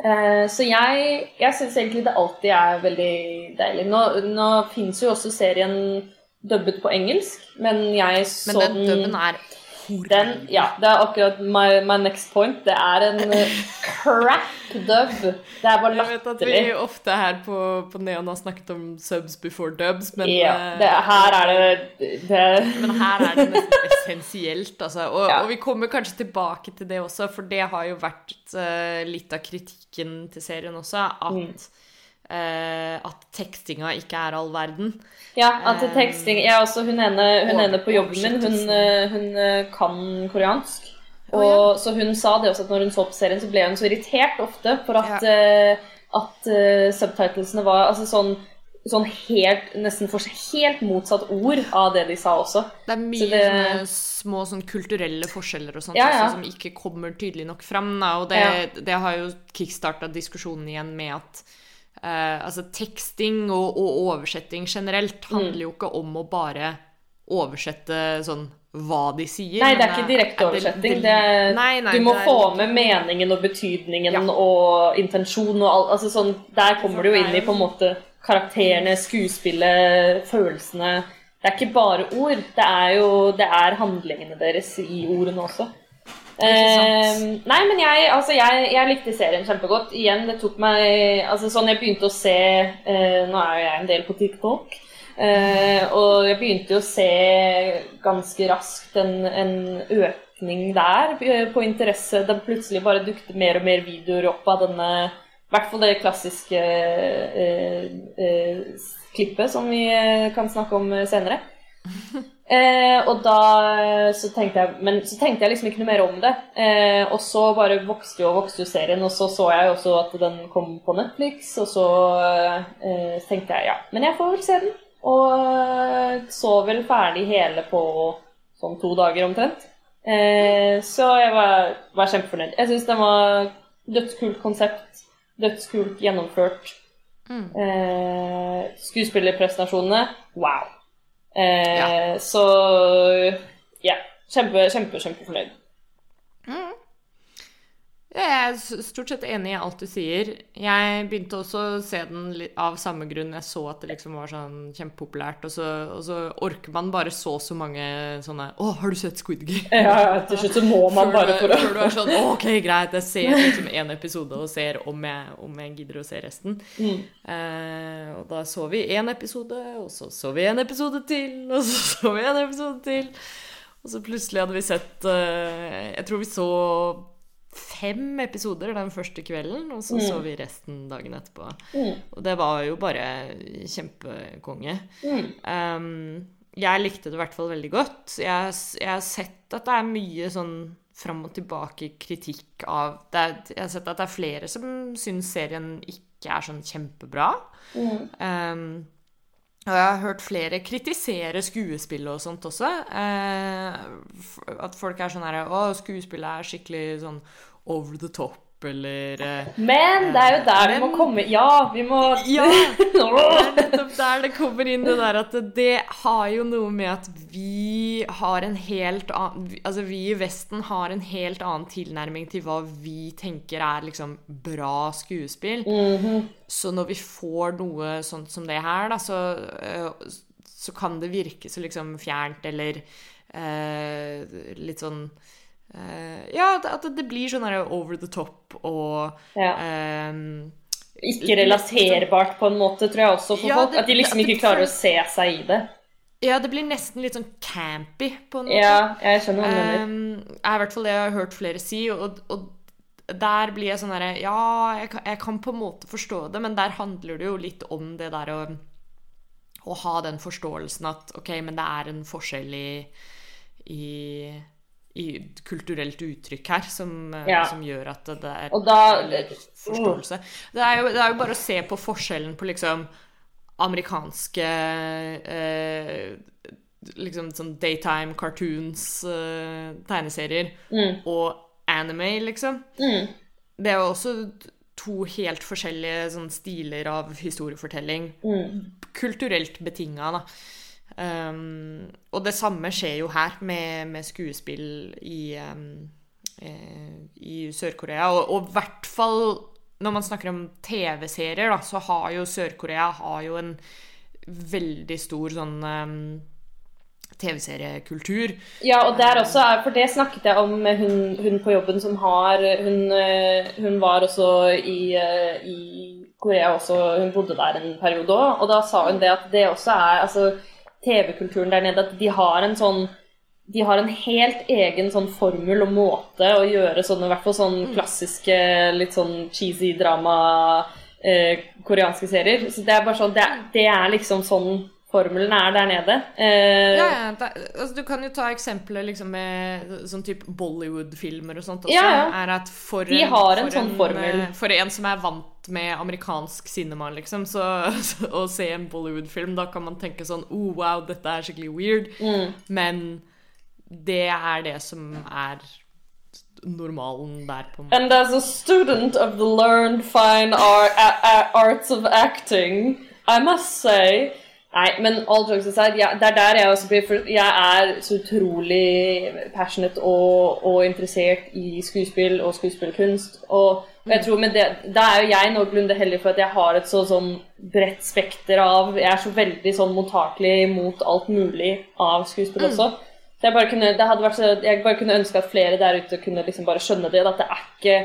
Eh, så jeg, jeg syns egentlig det alltid er veldig deilig. Nå, nå fins jo også serien dubbet på engelsk, men jeg så Men den dubben er den, ja, det er akkurat my, my next point. Det er en eh, crap dub. Det er bare latterlig. Jeg vet at vi ofte her på, på Neon har snakket om subs before dubs, men, Ja, eh, det, her er det, det men her er det nesten essensielt. Altså. Og, Ja. og vi kommer kanskje tilbake til det også, for det har jo vært uh, litt av kritikken til serien også, at, Mm. Eh, at tekstinga ikke er all verden. Ja, at teksting Jeg også, hun ene, hun ene på jobben min, hun, eh, hun eh, kan koreansk. Og Så hun sa det også at når hun så på serien, så ble hun så irritert ofte for at, eh, at uh, subtitlesene var altså sånn, sånn helt Nesten for seg helt motsatt ord av det de sa også. Det er mye Så det- sånne små sånn kulturelle forskjeller og sånt Ja, ja. også, som ikke kommer tydelig nok fram. Da. Og det, Ja. det har jo kickstarta diskusjonen igjen med at eh, altså teksting og, og oversetting generelt Mm. handler jo ikke om å bare oversette sånn hva de sier. Nei, det er ikke direkte er oversetting. Det, Nei, nei, du må det er- få med meningen og betydningen Ja. og intensjon og alt. Altså sånn, der kommer du jo inn i på en måte karakterene, skuespillet, følelsene. Det er ikke bare ord. Det er jo det er handlingene deres i ordene også. Eh, nei, men jeg, altså jeg, jeg likte serien kjempegodt. Igjen, det tok meg altså sånn Jeg begynte å se eh, Nå er jo jeg en del på TikTok. Eh, og jeg begynte jo å se ganske raskt en, en økning der eh, på interesse. Det plutselig bare dukket mer og mer videoer opp av denne I hvert fall det klassiske eh, eh, klippet som vi kan snakke om senere. Eh, og da så tenkte jeg Men så tenkte jeg liksom ikke noe mer om det. Eh, og så bare vokste jo og vokste jo serien, og så så jeg jo også at den kom på Netflix, og så eh, tenkte jeg ja, men jeg får vel se den. Og så vel ferdig hele på sånn to dager omtrent. Eh, så jeg var, var kjempefornøyd. Jeg syns den var dødskult konsept, dødskult gjennomført. Mm. Eh, skuespillerprestasjonene wow. Eh, ja. Så ja. Kjempe, kjempe, kjempefornøyd. Jeg er stort sett enig i alt du sier. Jeg begynte også å se den av samme grunn. Jeg så at det liksom var sånn kjempepopulært, og så, og så orker man bare så så mange sånne 'Å, har du sett Squid Game?' Ja, til slutt så må man bare for å Før du er sånn 'OK, greit, jeg ser liksom én episode og ser om jeg, om jeg, gidder å se resten'. Mm. Eh, og da så vi én episode, og så så vi en episode til, og så så vi en episode til. Og så plutselig hadde vi sett eh, Jeg tror vi så fem episoder den første kvelden, og så mm. så vi resten dagen etterpå. Mm. Og det var jo bare kjempekonge. Mm. Um, jeg likte det i hvert fall veldig godt. Jeg, jeg, har sett at det er mye sånn fram og tilbake kritikk av er, Jeg har sett at det er flere som syns serien ikke er sånn kjempebra. Um, og jeg har hørt flere kritisere skuespillet og sånt også. Eh, at folk er sånn herre Å, skuespillet er skikkelig sånn over the top eller eh, Men det er jo der men, vi må komme Ja, vi må Ja! Det er nettopp der det kommer inn det der at det har jo noe med at vi har en helt annen Altså vi i Vesten har en helt annen tilnærming til hva vi tenker er liksom bra skuespill. Mm -hmm. Så når vi får noe sånt som det her, da, så, eh, så kan det virke så liksom fjernt eller eh, litt sånn ja, at det blir sånn over the top og ja. um, Ikke relaterbart på en måte, tror jeg også for ja, folk. Det, at de liksom ikke klarer å se seg i det. Ja, det blir nesten litt sånn campy på en måte. Ja, jeg skjønner hva du mener. Um, er i hvert fall det jeg har hørt flere si, og, og der blir jeg sånn herre Ja, jeg kan, jeg kan, på en måte forstå det, men der handler det jo litt om det der å, å ha den forståelsen at OK, men det er en forskjell i i kulturelt uttrykk her som, eh, ja. som gjør at det er da, forståelse. Det er, jo, det er, jo, bare å se på forskjellen på liksom amerikanske eh, liksom sånn daytime cartoons, eh, tegneserier, mm. og anime, liksom. Mm. Det er jo også to helt forskjellige sånn, stiler av historiefortelling. Mm. Kulturelt betinga, da. Um, og det samme skjer jo her med, med skuespill i, um, i Sør-Korea. Og i hvert fall når man snakker om TV-serier, så har jo Sør-Korea en veldig stor sånn um, TV-seriekultur. Ja, og der også for det snakket jeg om hun, hun på jobben som har Hun, eh, hun var også i, eh, i, Korea også, hun bodde der en periode òg, og da sa hun det at det også er altså TV-kulturen der nede at de har en sånn de har en helt egen sånn formel og måte å gjøre sånne, i hvert fall sånn mm. klassiske, litt sånn cheesy drama eh, koreanske serier. Så det er bare sånn Det, det er liksom sånn formelen er der nede. Eh, ja, ja da, altså, du kan jo ta eksempler liksom med sånn type Bollywood-filmer og sånt også. Ja, ja. For De har en, for sånn en, formel. Eh, for en som er vant med amerikansk cinema, liksom, så, så å se en Bollywood-film, da kan man tenke sånn oh, wow, dette er skikkelig weird. Mm. Men det er det som er normalen der. på. And as a student of the learned fine art, arts of acting, I must say Nei, men all jokes aside, ja, det er der jeg også blir For Jeg er så utrolig passionate og, og interessert i skuespill og skuespillkunst. Og, og jeg tror med det, Da er jo jeg noenlunde heldig for at jeg har et så sånn bredt spekter av Jeg er så veldig sånn mottakelig mot alt mulig av skuespill mm. også. Så jeg bare kunne, så, jeg bare kunne ønske at flere der ute kunne liksom bare skjønne det. At det er ikke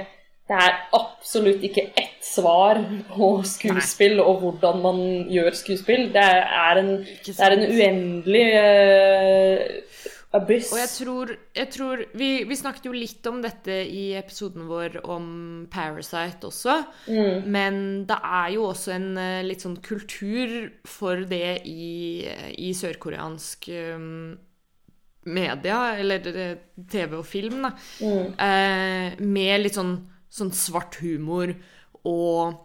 det er absolutt ikke ett svar på skuespill og hvordan man gjør skuespill. Det er en, det er en uendelig uh, abyss. Og jeg tror, jeg tror vi, vi, snakket jo litt om dette i episoden vår om Parasite også. Mm. Men det er jo også en uh, litt sånn kultur for det i, i sørkoreansk um, media, eller TV og film, da. Mm. Uh, med litt sånn sånn svart humor og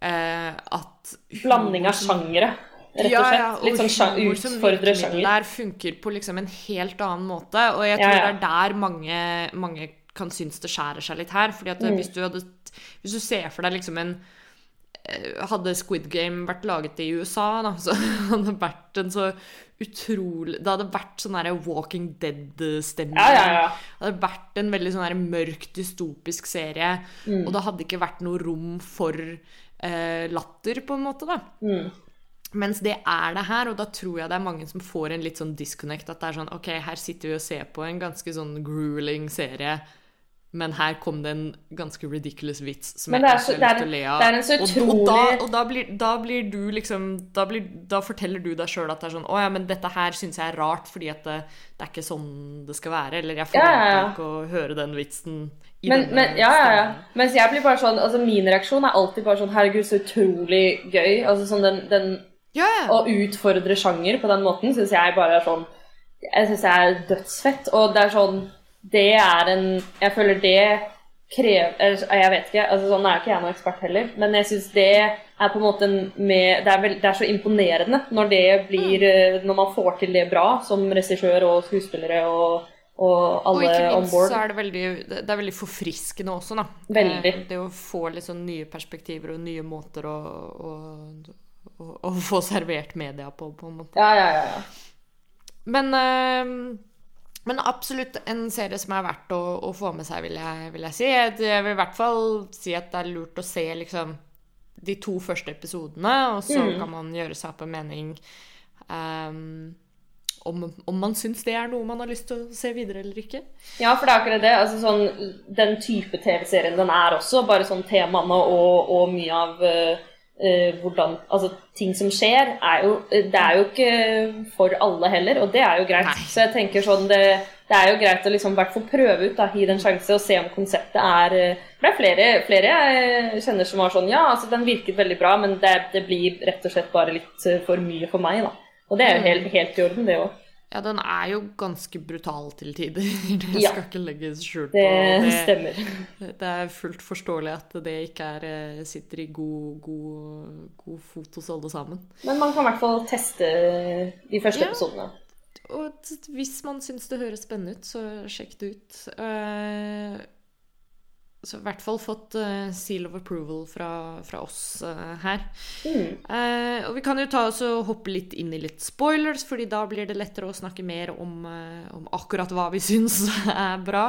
eh, at Blanding av sjangere, rett og slett. Ja, ja, og Litt sånn utfordre sjanger. Der funker på liksom en helt annen måte, og jeg tror ja, det er der mange, mange, kan synes det skjærer seg litt her. fordi at mm. hvis, du hadde, hvis du ser for deg liksom en hadde Squid Game vært laget i USA, da, så hadde det vært en så utrolig Det hadde vært sånn derre Walking Dead-stemning. Ja, ja, ja. Det hadde vært en veldig sånn mørk, dystopisk serie. Mm. Og det hadde ikke vært noe rom for eh, latter, på en måte, da. Mm. Mens det er det her, og da tror jeg det er mange som får en litt sånn disconnect. At det er sånn OK, her sitter vi og ser på en ganske sånn grueling serie men her kom det en ganske ridiculous vits som jeg ikke har lyst til å le av. Det er en så utrolig... Og, og, da, og da, blir, da, blir, du liksom da, blir, da forteller du deg sjøl at det er sånn Å ja, men dette her syns jeg er rart, fordi at det, det, er ikke sånn det skal være. Eller jeg forventer ja, ja, ja. ikke å høre den vitsen i men, denne men, ja, ja, ja. Mens jeg blir bare sånn Altså min reaksjon er alltid bare sånn Herregud, så utrolig gøy. Altså sånn den, den Å utfordre sjanger på den måten syns jeg bare er sånn Jeg syns jeg er dødsfett. Og det er sånn det er en Jeg føler det krever Jeg vet ikke, altså sånn er ikke jeg noen ekspert heller, men jeg syns det er på en måte med det er, vel, det er, så imponerende når det blir mm. Eh, når man får til det bra som regissør og skuespillere og, og alle om. Og ikke minst så er det veldig, det er veldig forfriskende også, da. Veldig. Eh, det å få litt sånn nye perspektiver og nye måter å, å, å, å få servert media på, på en måte. Ja, ja, ja. ja. Men øh, men absolutt en serie som er verdt å, å få med seg, vil jeg, vil jeg, si. Jeg vil i hvert fall si at det er lurt å se liksom, de to første episodene, og så mm. kan man gjøre seg opp en mening um, om, om, man syns det er noe man har lyst til å se videre eller ikke. Ja, for det er akkurat det. Altså, sånn, den type TV-serien den er også, bare sånn temaene og, og mye av uh, hvordan, altså Ting som skjer, er jo, det er jo ikke for alle heller, og det er jo greit. Nei. Så jeg tenker sånn, det, det, er jo greit å liksom hvert fall prøve ut, da, gi det en sjanse og se om konseptet er uh, Det er flere, flere, jeg kjenner som har sånn Ja, altså den virket veldig bra, men det, det blir rett og slett bare litt for mye for meg, da. Og det er jo mm. helt, helt i orden, det òg. Ja, den er jo ganske brutal til tider. Det ja, skal ikke legges skjul på. Det, det stemmer. Det er fullt forståelig at det ikke er, eh, sitter i god, god, god fot hos alle sammen. Men man kan i hvert fall teste de første ja. episodene. Og hvis man syns det høres spennende ut, så sjekk det ut. Uh, så i hvert fall fått uh, seal of approval fra, fra oss uh, her. Mm. Uh, og vi kan jo ta oss og hoppe litt inn i litt spoilers, fordi da blir det lettere å snakke mer om, om akkurat hva vi syns er bra.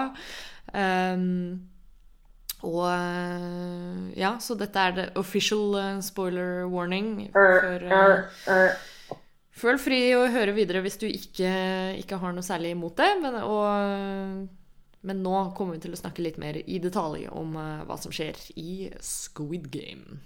Um, og ja, så dette er det official spoiler warning. For, Føl fri å høre videre hvis du ikke, ikke har noe særlig imot det. Men, og men nå kommer vi til å snakke litt mer i detalj om uh, hva som skjer i Squid Game.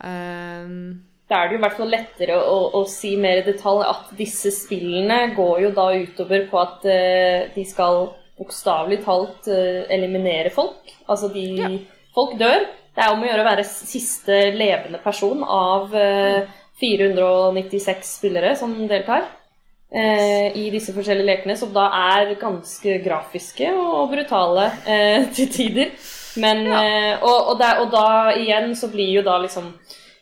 Uh, da er det jo i hvert fall lettere å, å, si mer i detalj at disse spillene går jo da utover på at uh, de skal bokstavelig talt uh, eliminere folk. Altså de ja. Folk dør. Det er om å gjøre å være siste levende person av 496 spillere som deltar eh, i disse forskjellige lekene, som da er ganske grafiske og brutale eh, til tider. Men, ja. eh, og, og, der, og, da igjen så blir jo da liksom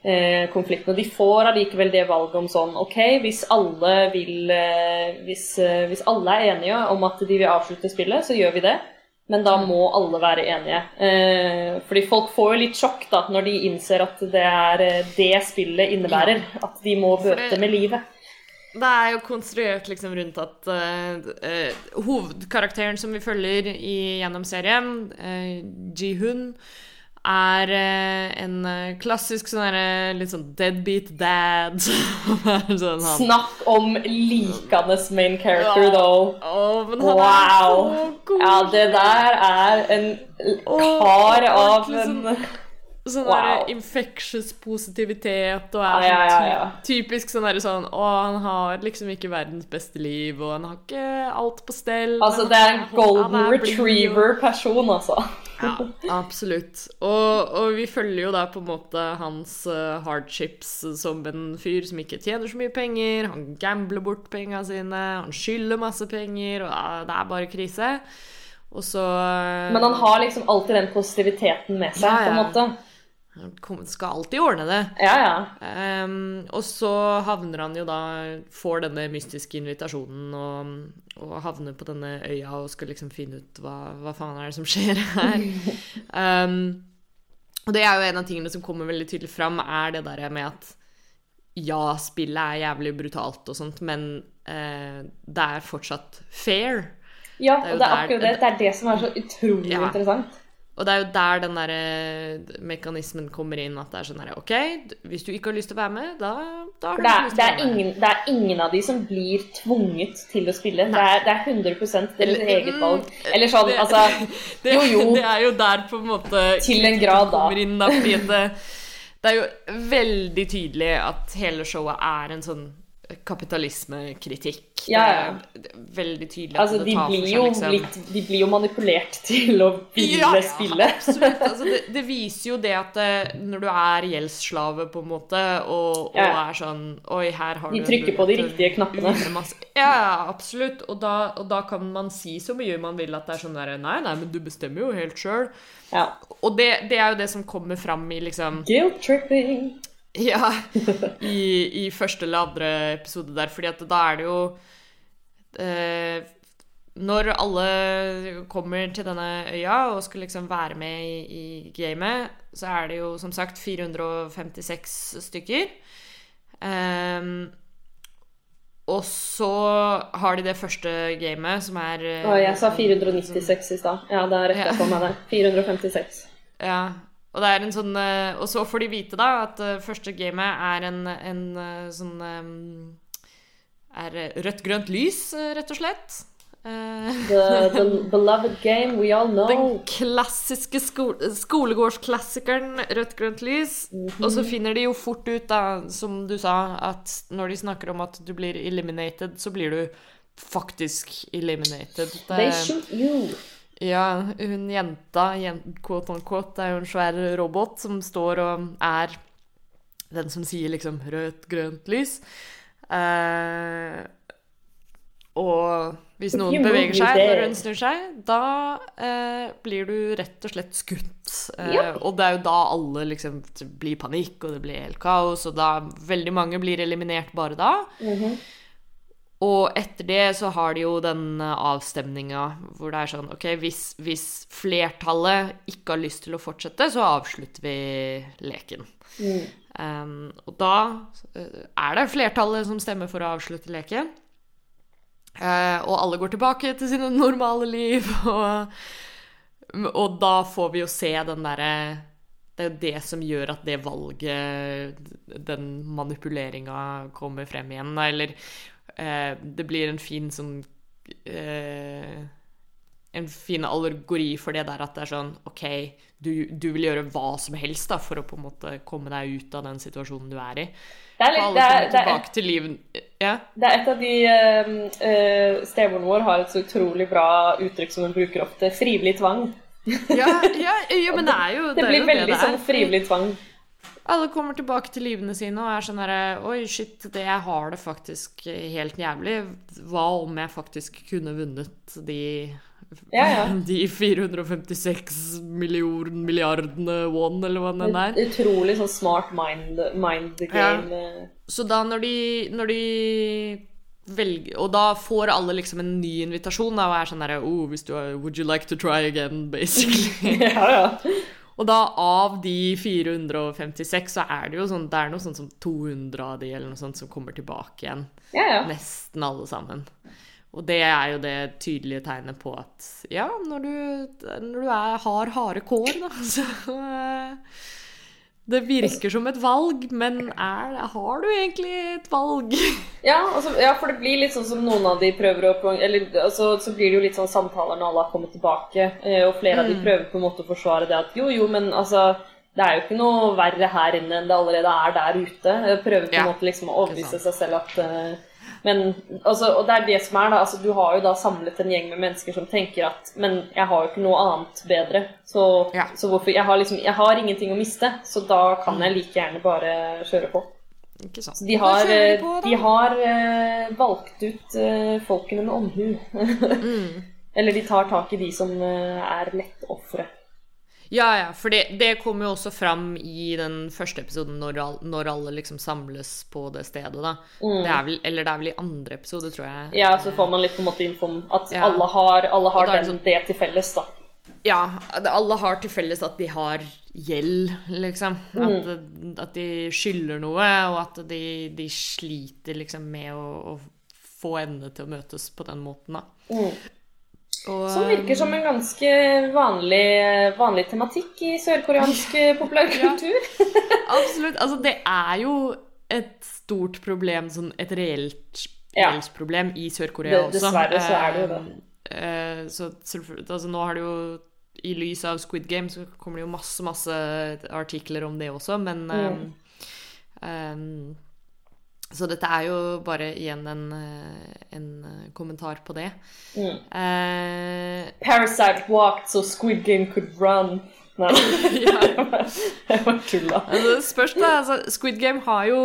eh, konflikten Og de får allikevel det valget om sånn OK, hvis alle vil eh, hvis, eh, hvis, alle er enige om at de vil avslutte spillet, så gjør vi det. Men da må alle være enige. Eh, fordi folk får jo litt sjokk da, når de innser at det er det spillet innebærer. At de må bøte med livet det er jo konstruert liksom rundt at uh, uh, hovedkarakteren som vi følger i, gjennom serien, uh, Ji-hun, er en klassisk sånn derre litt sånn deadbeat dad. sånn han Snakk om likende main character, though. Oh, Wow! Ja, det der er en kar av en Sånn Wow. infectious positivitet og er Ja, ja, ja, sånn typisk sånn derre sånn Å, han har liksom ikke verdens beste liv, og han har ikke alt på stell. Altså, det er en golden er retriever-person, altså. Ja, absolutt. Og, og vi følger jo da på en måte hans eh, hardships som en fyr som ikke tjener så mye penger. Han gambler bort penga sine, han skylder masse penger, og ja, det er bare krise. Og så eh, Men han har liksom alltid den positiviteten med seg, på en måte. Skal alltid ordne det. Ja, ja. Um, og så havner han jo da Får denne mystiske invitasjonen og, og havner på denne øya og skal liksom finne ut hva, hva faen er det som skjer her. um, og det er jo en av tingene som kommer veldig tydelig fram, er det der med at ja, spillet er jævlig brutalt og sånt, men uh, det er fortsatt fair. Ja, Det er og det er akkurat det. Det er det som er så utrolig Ja. interessant. Og det er jo der den der eh, mekanismen kommer inn, at det er sånn her OK, hvis du ikke har lyst til å være med, da, da har du det er, lyst til å være med. ingen, det er ingen av de som blir tvunget til å spille. Det er, det er 100 deres eget valg. Eller sånn, Det- altså det, Jo, jo. det er jo der på en måte Til en grad, da. kommer inn, da. Fordi det, det er jo veldig tydelig at hele showet er en sånn kapitalismekritikk. Ja, ja. Det er veldig tydelig Altså, det de blir seg liksom litt De blir jo manipulert til å ville Ja, ja, spille. Absolutt. Altså, det, det viser jo det at eh, når du er gjeldsslave, på en måte, og, og Ja. er sånn Oi, her har De du trykker på de riktige knappene. Ja, ja, absolutt. Og da, og da kan man si så mye man vil at det er sånn der Nei, nei, men du bestemmer jo helt sjøl. Ja. Og det, det er jo det som kommer fram i liksom Guilt tripping. Ja, i, i første eller andre episode der, fordi at da er det jo eh, Når alle kommer til denne øya og skal liksom være med i, i gamet, så er det jo som sagt 456 stykker. Ehm, og så har de det første gamet, som er eh, Å, jeg sa 496 i stad. Ja, da retter jeg på meg der. 456. Ja, og det er en sånn eh, Og så får de vite da at eh, første gamet er en, en eh, sånn Er rødt-grønt lys, rett og slett. The, the beloved game we all know. Den klassiske sko skolegårdsklassikeren rødt-grønt lys. Og så finner de jo fort ut, da, som du sa, at når de snakker om at du blir eliminated, så blir du faktisk eliminated. They shoot you. Ja, hun jenta, jen, quote on quote, er jo en svær robot som står og er den som sier liksom rødt, grønt lys. Eh, og hvis noen beveger seg når hun snur seg, da eh, blir du rett og slett skutt. Eh, Ja. Og det er jo da alle liksom blir panikk, og det blir helt kaos, og da veldig mange blir eliminert bare da. Mhm. Og etter det så har de jo den avstemninga hvor det er sånn OK, hvis, hvis flertallet ikke har lyst til å fortsette, så avslutter vi leken. Mm. Um, og da eh, er det flertallet som stemmer for å avslutte leken. Uh, og alle går tilbake til sine normale liv, og, og da får vi jo se den derre Det er jo det som gjør at det valget, den manipuleringa, kommer frem igjen. Eller eh, det blir en fin sånn eh, En fin allegori for det der at det er sånn OK, du, du vil gjøre hva som helst da, for å på en måte komme deg ut av den situasjonen du er i. Det er, litt, det, er, det, er, til livet Ja. det er et av de uh, uh, Stemoren vår har et så utrolig bra uttrykk som hun bruker ofte. Frivillig tvang. Ja, ja, ja, men det er jo Det det blir veldig sånn frivillig tvang. Alle kommer tilbake til livene sine og er sånn herre Oi, shit, det jeg har det faktisk helt jævlig. Hva om jeg faktisk kunne vunnet de Ja, ja. De 456 million, milliardene won, eller hva det er. Utrolig sånn smart mind, mind game. Ja. Så da når de, når de velger Og da får alle liksom en ny invitasjon da, og er sånn derre oh, hvis du er, Would you like to try again, basically. ja, ja. Og da av de 456 så er det jo sånn Det er noe sånt som 200 av de eller noe sånt som kommer tilbake igjen. ja, ja. Nesten alle sammen. og det er jo det tydelige tegnet på at ja, når du, når du er, har harde kår, da, så eh, Det virker som et valg, men er, har du egentlig et valg? Ja, altså, ja, for det blir litt sånn som noen av de prøver å Eller altså, så blir det jo litt sånn samtaler når alle har kommet tilbake, eh, og flere av de prøver på en måte å forsvare det at jo, jo, men altså det er jo ikke noe verre her inne enn det allerede er der ute. Prøve prøver på en Ja, måte liksom å overbevise seg selv at eh, Men altså, Og det er det som er, da. Altså, du har jo da samlet en gjeng med mennesker som tenker at Men jeg har jo ikke noe annet bedre, så, Ja. så hvorfor jeg har, liksom, jeg har ingenting å miste, så da kan jeg like gjerne bare kjøre på. Ikke sant? Så de har, eh, de på, de har uh, valgt ut uh, folkene med omhu. Mm. Eller de tar tak i de som uh, er lettofre. Ja, ja, for det, det kommer jo også fram i den første episoden når, all, når alle liksom samles på det stedet, da. Det er vel, eller det er vel i andre episode, tror jeg. Ja, så får man litt på en måte info om at Ja. alle har, alle har det den, sånn- det til felles, da. Ja, alle har til felles at de har gjeld, liksom. At, at de skylder noe, og at de, de sliter liksom med å, å få endene til å møtes på den måten, da. Og, Som virker som en ganske vanlig, vanlig tematikk i sørkoreansk populærkultur. populærkultur. Absolutt. Altså, det er jo et stort problem, sånn et reelt Ja. gjeldsproblem i Sør-Korea også. dessverre så er det jo det. Eh, eh, så altså, nå har det jo I lys av Squid Game så kommer det jo masse, masse artikler om det også, men Mm. eh, eh, Så dette er jo bare igjen en, eh, en eh, kommentar på det. Mm. Uh, Parasite walked so Squid Game could run. Nei, det var tulla. Altså, spørs da, altså, Squid Game har jo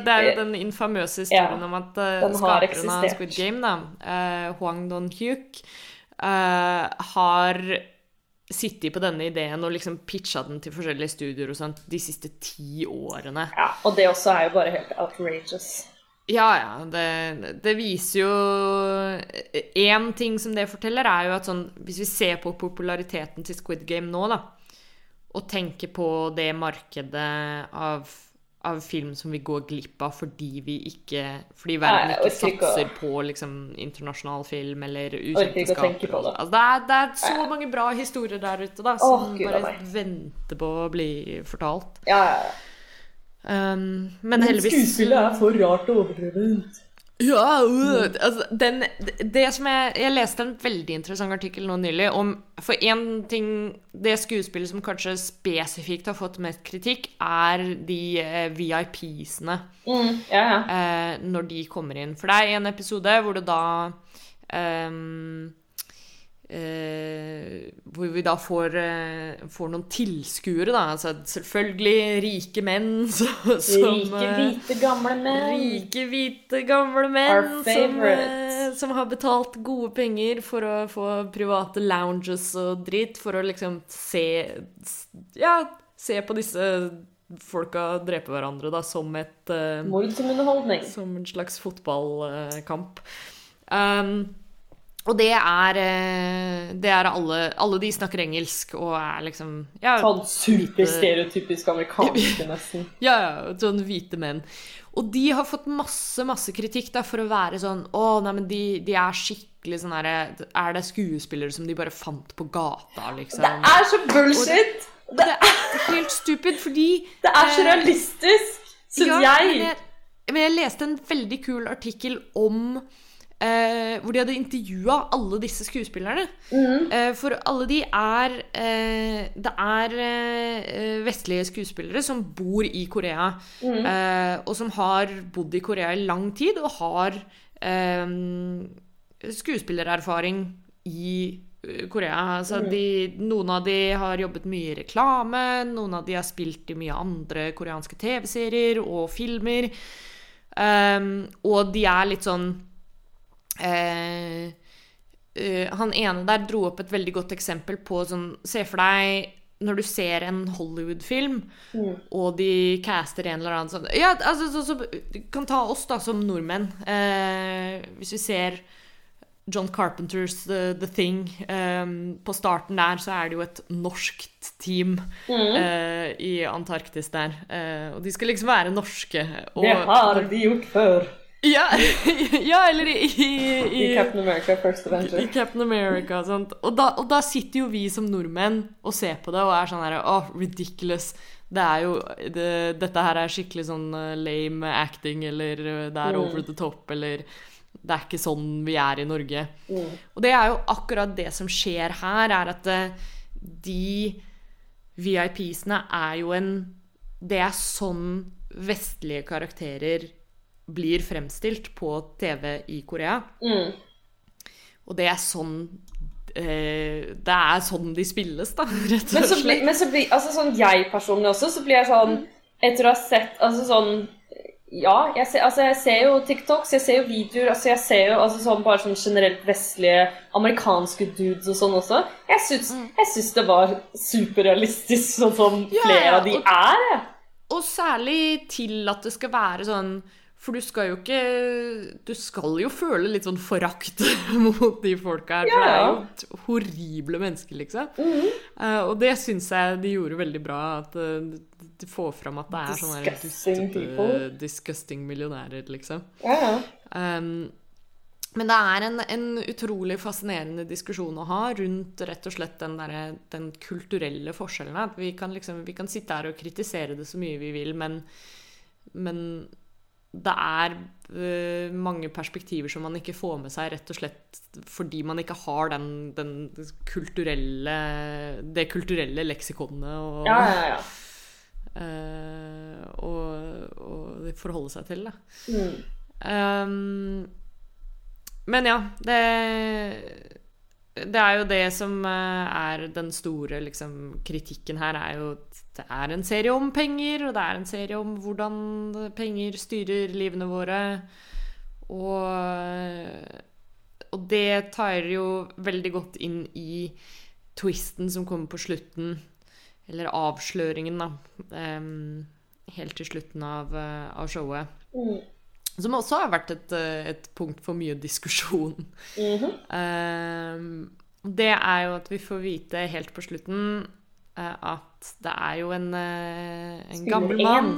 Det er jo den infamøse historien Ja, om at uh, skaperen av. Squid Game, da, uh, Hwang Don-hyuk, har sittet på denne ideen og liksom pitcha den til forskjellige studier og sånt de siste ti årene. Ja, og det også er jo bare helt outrageous. Ja, ja. Det, det viser jo Én ting som det forteller, er jo at sånn Hvis vi ser på populariteten til Squid Game nå, da, og tenker på det markedet av, av film som vi går glipp av fordi vi ikke Fordi verden ikke satser på liksom internasjonal film eller Orker ukjente ikke å tenke skapere. på det. Altså, det, er, det er så mange bra historier der ute da, som Gud bare venter på å bli fortalt. Ja, ja, ja. Um, men heldigvis Skuespillet er for rart og overdrevent. Ja, uh, altså, den, det som jeg, jeg leste en veldig interessant artikkel nå nylig om For én ting Det skuespillet som kanskje spesifikt har fått mest kritikk, er de eh, VIP-sene Mm, ja, ja. eh, når de kommer inn. For det er en episode hvor det da ehm, eh, hvor vi da får, eh, får noen tilskuere, da. Altså selvfølgelig rike menn så, som Rike, eh, hvite, gamle menn. Rike, hvite, gamle menn som, eh, som har betalt gode penger for å få private lounges og dritt, for å liksom se Ja, se på disse folka drepe hverandre, da, som et eh, Mord som underholdning. Som en slags fotballkamp. Um, og det er eh, Det er alle Alle de snakker engelsk og er liksom ja, Sånn super amerikanske, stereotypisk amerikansk, nesten. Ja, ja, sånn hvite menn. Og de har fått masse, masse kritikk da, for å være sånn Å, nei, men de, de er skikkelig sånn herre Er det skuespillere som de bare fant på gata, liksom? Det er så bullshit! Det, Det er helt stupid, fordi det er så eh, realistisk, syns ja, jeg. Men jeg. Men jeg leste en veldig kul artikkel om eh, Hvor de hadde intervjua alle disse skuespillerne. Mm. Eh, for alle de er eh, Det er eh, vestlige skuespillere som bor i Korea. Mm. eh, og som har bodd i Korea i lang tid, og har eh, skuespillererfaring i Korea. Altså, mm. de, noen av de har jobbet mye i reklame, noen av de har spilt i mye andre koreanske TV-serier og filmer. Og de er litt sånn eh, eh, Han ene der dro opp et veldig godt eksempel på sånn Se for deg når du ser en Hollywood-film, og de caster en eller annen sånn Ja, altså, så, så, kan ta oss da som nordmenn. Eh, hvis vi ser John Carpenters The, The Thing. Um, på starten der så er det jo et norskt team eh, i Antarktis der. Og de skal liksom være norske. Og, Det har de gjort før. Ja, Ja, eller i, i, I Captain America First Avenger. I Captain America og. Og da, og da sitter jo vi som nordmenn og ser på det og er sånn her oh, ridiculous. Det er jo det, Dette her er skikkelig sånn uh, lame acting, eller uh, det er Mm. over the top, eller Det er ikke sånn vi er i Norge. Mm. Og det er jo akkurat det som skjer her, er at uh, de VIP-ene er jo en Det er sånn vestlige karakterer blir fremstilt på TV i Korea. Mm. Og det er sånn eh, Det er sånn de spilles, da, rett Men og så, blir, slett. men så blir altså sånn jeg personlig også, så blir jeg sånn Etter å ha sett altså sånn Ja, jeg ser, altså jeg ser jo TikToks, jeg ser jo videoer, altså jeg ser jo altså sånn bare sånn generelt vestlige amerikanske dudes og sånn også. Jeg syns, jeg syns det var superrealistisk, sånn som Ja, flere ja, av de og- er. Og særlig til at det skal være sånn For du skal jo ikke Du skal jo føle litt sånn forakt mot de folka her. For det er jo horrible mennesker, liksom. Mhm. uh, og det syns jeg de gjorde veldig bra. At eh, de får fram at det er sånne dustete, disgusting millionærer, liksom. Ja. Um, men det er en, en utrolig fascinerende diskusjon å ha rundt rett og slett den, der, den kulturelle forskjellen. At vi kan, liksom, vi kan sitte her og kritisere det så mye vi vil, men, men det er øh, mange perspektiver som man ikke får med seg, rett og slett fordi man ikke har den, den kulturelle Det kulturelle leksikonet og, ja, ja, ja. øh, og, og forholde seg til. Mm. Um, men ja, det Det er jo det som eh, er den store liksom, kritikken her, er jo det er en serie om penger, og det er en serie om hvordan penger styrer livene våre. Og, og det tar jo veldig godt inn i twisten som kommer på slutten. Eller avsløringen, da. Um, helt til slutten av, eh, av showet. Mm. Som også har vært et, eh, et punkt for mye diskusjon. Mm -hmm. um, det er jo at vi får vite helt på slutten uh, at det er jo en, eh, en gammel mann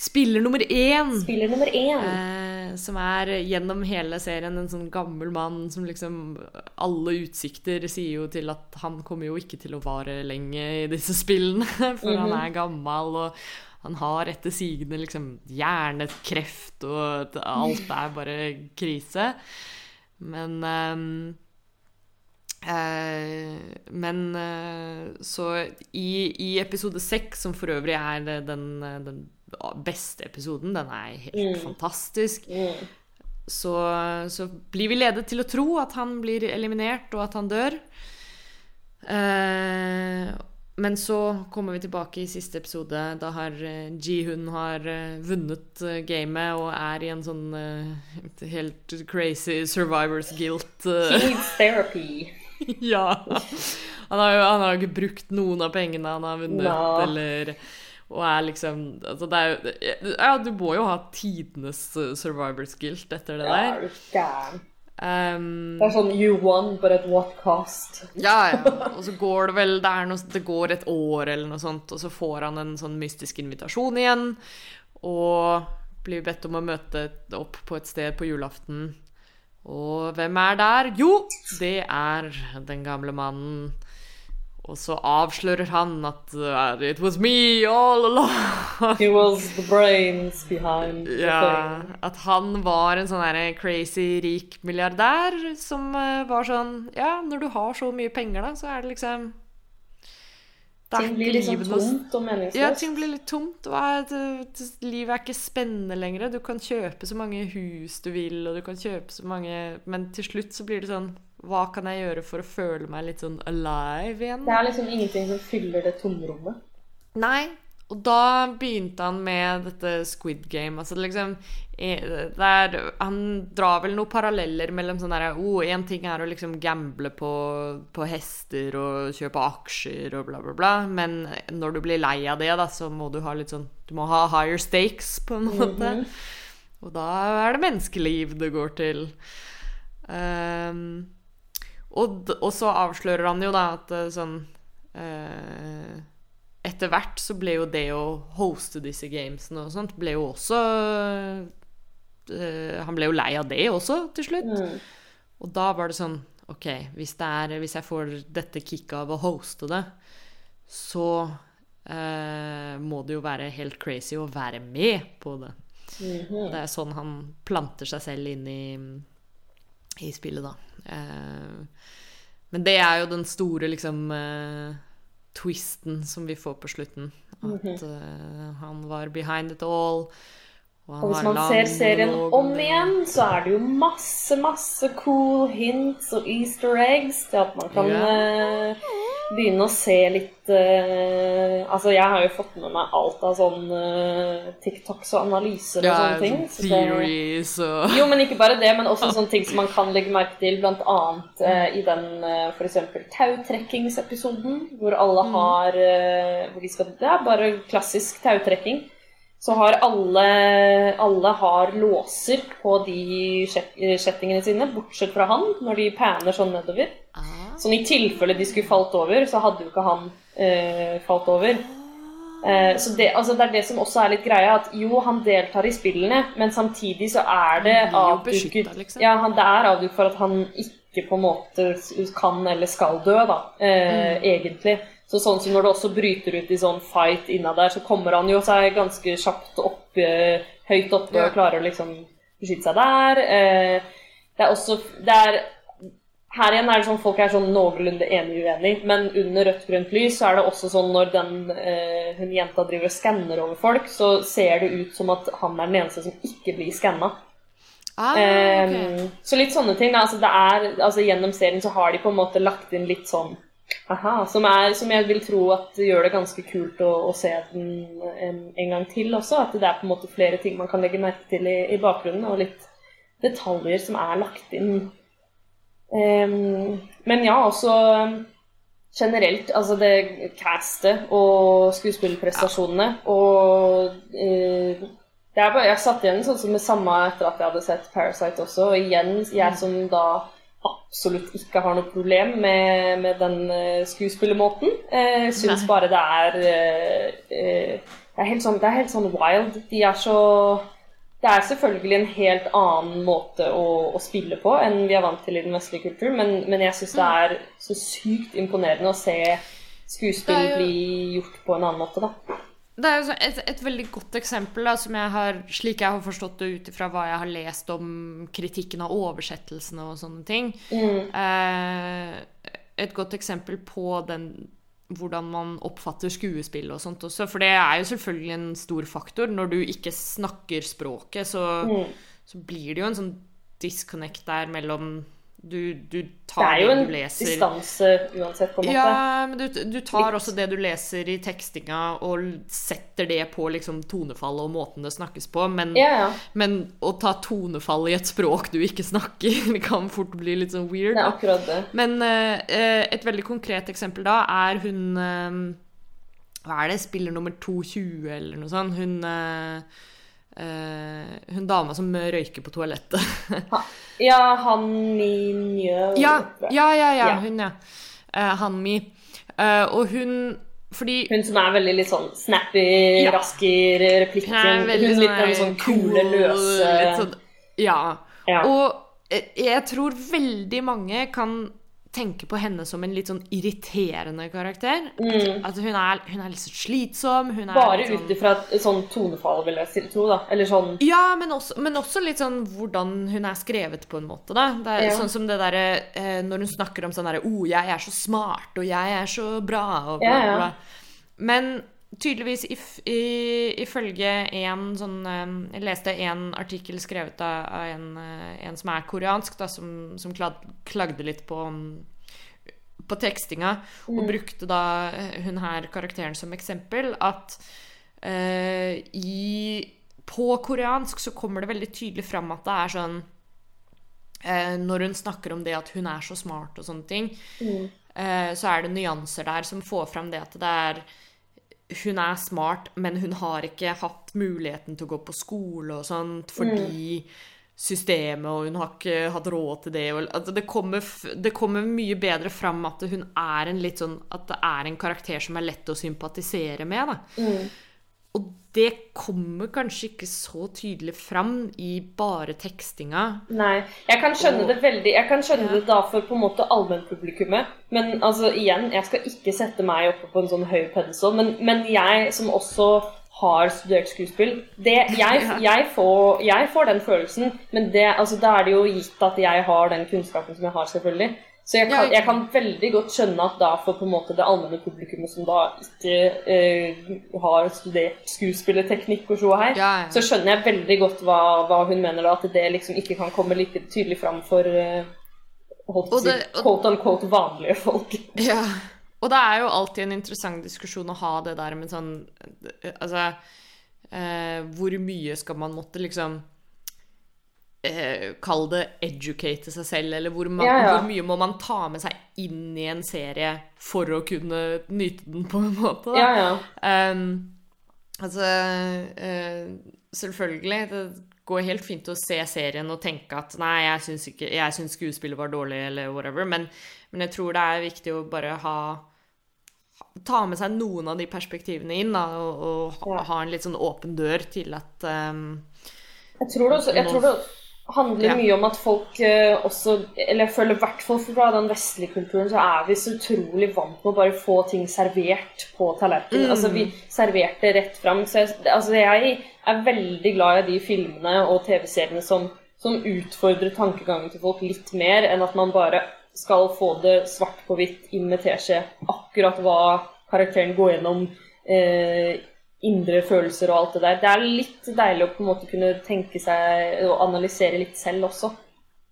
Spiller nummer én! Spiller nummer én. Eh, som er gjennom hele serien en sånn gammel mann som liksom Alle utsikter sier jo til at han kommer jo ikke til å vare lenge i disse spillene, for han Mhm. er gammel, og han har etter sigende liksom hjernekreft, og alt er bare krise. Men eh, Men eh, så i, i episode seks, som for øvrig er den, den beste episoden, den er helt Mm. fantastisk, Mm. så, så blir vi ledet til å tro at han blir eliminert, og at han dør. Eh, men så kommer vi tilbake i siste episode. Da har eh, Ji-hun har eh, vunnet eh, gamet og er i en sånn eh, helt crazy survivors guilt. eh, needs therapy. ja. Han har jo han har jo ikke brukt noen av pengene han har vunnet, Nå. eller Og er liksom altså er Ja, du må jo ha tidenes eh, survivors guilt etter det Ja, der. Ja. Um, Det er sånn you won, but at what cost? Ja, ja. Og så går det vel det, noe, det går et år eller noe sånt, og så får han en sånn mystisk invitasjon igjen. Og blir bedt om å møte opp på et sted på julaften. Og hvem er der? Jo, det er den gamle mannen. Og så avslører han at uh, It was me all along. He was the brains behind the Ja, thing. at han var en sånn crazy rik milliardær som uh, var sånn Ja, når du har så mye penger, da, så er det liksom Ting blir litt sånn noe- tomt og meningsløst. Ja, ting blir litt tomt. Og livet er ikke spennende lenger. Du kan kjøpe så mange hus du vil, og du kan kjøpe så mange Men til slutt så blir det sånn Hva kan jeg gjøre for å føle meg litt sånn alive igjen? Det er liksom ingenting som fyller det tomrommet. Nei. Og da begynte han med dette Squid Game. Altså liksom eh, der, Han drar vel noen paralleller mellom sånn derre oh, Én ting er å liksom gamble på, på hester og kjøpe aksjer og bla, bla, bla. Men når du blir lei av det, da, så må du ha litt sånn Du må ha higher stakes, på en måte. Og da er det menneskeliv det går til. Um, og, og så avslører han jo da at eh, sånn eh, Etter hvert så ble jo det å hoste disse gamesene og sånt ble jo også eh, Han ble jo lei av det også, til slutt. Mm. Og da var det sånn OK, hvis, det er, hvis jeg får dette kicket av å hoste det, så eh, må det jo være helt crazy å være med på det. Mhm. Det er sånn han planter seg selv inn i, i spillet, da. Eh, men det er jo den store, liksom eh, twisten som vi får på slutten. At mm -hmm. uh, han var behind it all. Og, han Og hvis man ser serien om igjen, så er det jo masse, masse cool hints og easter eggs til at man kan yeah. eh, begynne å se litt uh, Altså, jeg har jo fått med meg alt av sånn uh, TikToks og analyser og Ja, sånne ting. så theories og Jo, men ikke bare det, men også sånne ting som man kan legge merke til, blant annet eh, i den uh, eksempel tautrekkingsepisoden, hvor alle Mm. har hvor de skal, Det er bare klassisk tautrekking. Så har alle, alle har låser på de kjet- kjettingene sine, bortsett fra han, når de paner sånn nedover. ah. Sånn i tilfelle de skulle falt over, så hadde jo ikke han eh, falt over. Eh, så det, altså det er det som også er litt greia, at jo, han deltar i spillene, men samtidig så er det avduket liksom. Ja, han, det er avduket for at han ikke på en måte kan eller skal dø, da, eh, Mm. egentlig. Så sånn som når det også bryter ut i sånn fight innad der, så kommer han jo seg ganske kjapt opp, eh, høyt oppe og klarer å liksom beskytte seg der. Eh, det er også det er, Her igjen er det sånn folk er sånn noenlunde enig uenig, men under rødt grønt lys så er det også sånn når den eh, hun jenta driver og skanner over folk, så ser det ut som at han er den eneste som ikke blir skanna. Ah, okay. um, så litt sånne ting. Altså, det er, altså, gjennom serien så har de på en måte lagt inn litt sånn Aha, som, er, som jeg vil tro at gjør det ganske kult å, å se den en, en gang til også. At det er på en måte flere ting man kan legge merke til i, i bakgrunnen, og litt detaljer som er lagt inn. Ehm, men ja, også generelt, altså det castet og skuespillerprestasjonene og eh, det er bare, Jeg satt igjen sånn som det samme etter at jeg hadde sett Parasite også. Og igjen, jeg som da absolutt ikke har noe problem med, med den eh, skuespillermåten. Uh, Syns bare det er eh, eh, det, er helt sånn, det er helt sånn wild. De er så Det er selvfølgelig en helt annen måte å, å spille på enn vi er vant til i den vestlige kulturen, men, men jeg syns det er så sykt imponerende å se skuespill jo- bli gjort på en annen måte, da. Det er jo et, et veldig godt eksempel, da, som jeg har, slik jeg har forstått det ut ifra hva jeg har lest om kritikken av oversettelsene og sånne ting. Mm. Eh, et godt eksempel på den, hvordan man oppfatter skuespill og sånt også. For det er jo selvfølgelig en stor faktor. Når du ikke snakker språket, så, Mm. så blir det jo en sånn disconnect der mellom Du, du Det tar er det, jo en distanse uansett, på en måte. ja, men du, du tar Litt. også det du leser i tekstinga og setter det på liksom tonefallet og måten det snakkes på, men, Ja, ja. men å ta tonefallet i et språk du ikke snakker, det kan fort bli litt sånn weird. Det er akkurat det. Men uh, et veldig konkret eksempel da er hun uh, Hva er det? Spiller nummer 220 eller noe sånt. Hun eh, Hun dama som røyker på toalettet. Ja, han Minjø ja, ja, ja, ja, hun, ja. Uh, Hanmi. Eh, og hun Fordi Hun som er veldig litt sånn snappy, Ja. rask i replikken. Hun er Hun litt sånn, sånn kule, løse sånn, Ja. Ja. Og eh, jeg tror veldig mange kan tenke på henne som en litt sånn irriterende karakter. Mm. At hun er, hun er litt så slitsom. Hun er Bare sånn, ut ifra et sånn tonefall, vil jeg si- tro, da. Eller sånn Ja, men også, men også litt sånn hvordan hun er skrevet på en måte, da. Det er Ja. Sånn som det derre eh, Når hun snakker om sånn derre oh, 'jeg er så smart', og 'jeg er så bra', og bla, Ja, ja. bla. Men tydeligvis if, i, ifølge en sånn eh, Jeg leste en artikkel skrevet av, en, eh, en som er koreansk, da, som, som klag, klagde litt på mm, på tekstinga, og brukte da eh, hun her karakteren som eksempel, at uh, i På koreansk så kommer det veldig tydelig fram at det er sånn uh, Når hun snakker om det at hun er så smart og sånne ting, eh, så er det nyanser der som får fram det at det er hun er smart, men hun har ikke hatt muligheten til å gå på skole og sånt fordi systemet, og hun har ikke hatt råd til det. Og, altså det, kommer, det kommer mye bedre fram at hun er en litt sånn At det er en karakter som er lett å sympatisere med. Da. Og det kommer kanskje ikke så tydelig fram i bare tekstinga. Nei. Jeg kan skjønne Og- det veldig Jeg kan skjønne Ja. det da for på en måte allmennpublikummet. Men altså, igjen, jeg skal ikke sette meg oppe på en sånn høy pedestal. Men, men jeg som også har studert skuespill det, jeg, jeg, får, jeg får den følelsen, men det, altså, da er det jo gitt at jeg har den kunnskapen som jeg har, selvfølgelig. Så jeg kan, jeg kan veldig godt skjønne at da for på en måte det allmenne publikummet som da ikke eh, har studert skuespillerteknikk og så her, Ja, ja. så skjønner jeg veldig godt hva, hva hun mener da, at det liksom ikke kan komme like tydelig fram for eh, holdt Og det- og- quote unquote vanlige folk. Ja. Og det er jo alltid en interessant diskusjon å ha det der med sånn Altså eh, Hvor mye skal man måtte liksom eh, Kall det educate seg selv, eller hvor, man, Ja, ja. hvor mye må man ta med seg inn i en serie for å kunne nyte den, på en måte? Da? Ja, ja. Um, altså uh, Selvfølgelig. Det går helt fint å se serien og tenke at nei, jeg syns, ikke, jeg syns skuespillet var dårlig, eller whatever, men, men jeg tror det er viktig å bare ha Ta med seg noen av de perspektivene inn, da, og, og ha, Ja. ha en litt sånn åpen dør til at um, Jeg tror det, også, jeg tror det handler mye om at folk eh, også Eller jeg føler i hvert fall fra den vestlige kulturen så er vi så utrolig vant med å bare få ting servert på tallerkenen. Mm. Altså vi serverte rett fram. Så jeg, altså, jeg er veldig glad i de filmene og TV-seriene som, som utfordrer tankegangen til folk litt mer enn at man bare skal få det svart på hvitt inn med teskje akkurat hva karakteren går gjennom. Eh, indre følelser og alt det der. Det er litt deilig å på en måte kunne tenke seg og analysere litt selv også.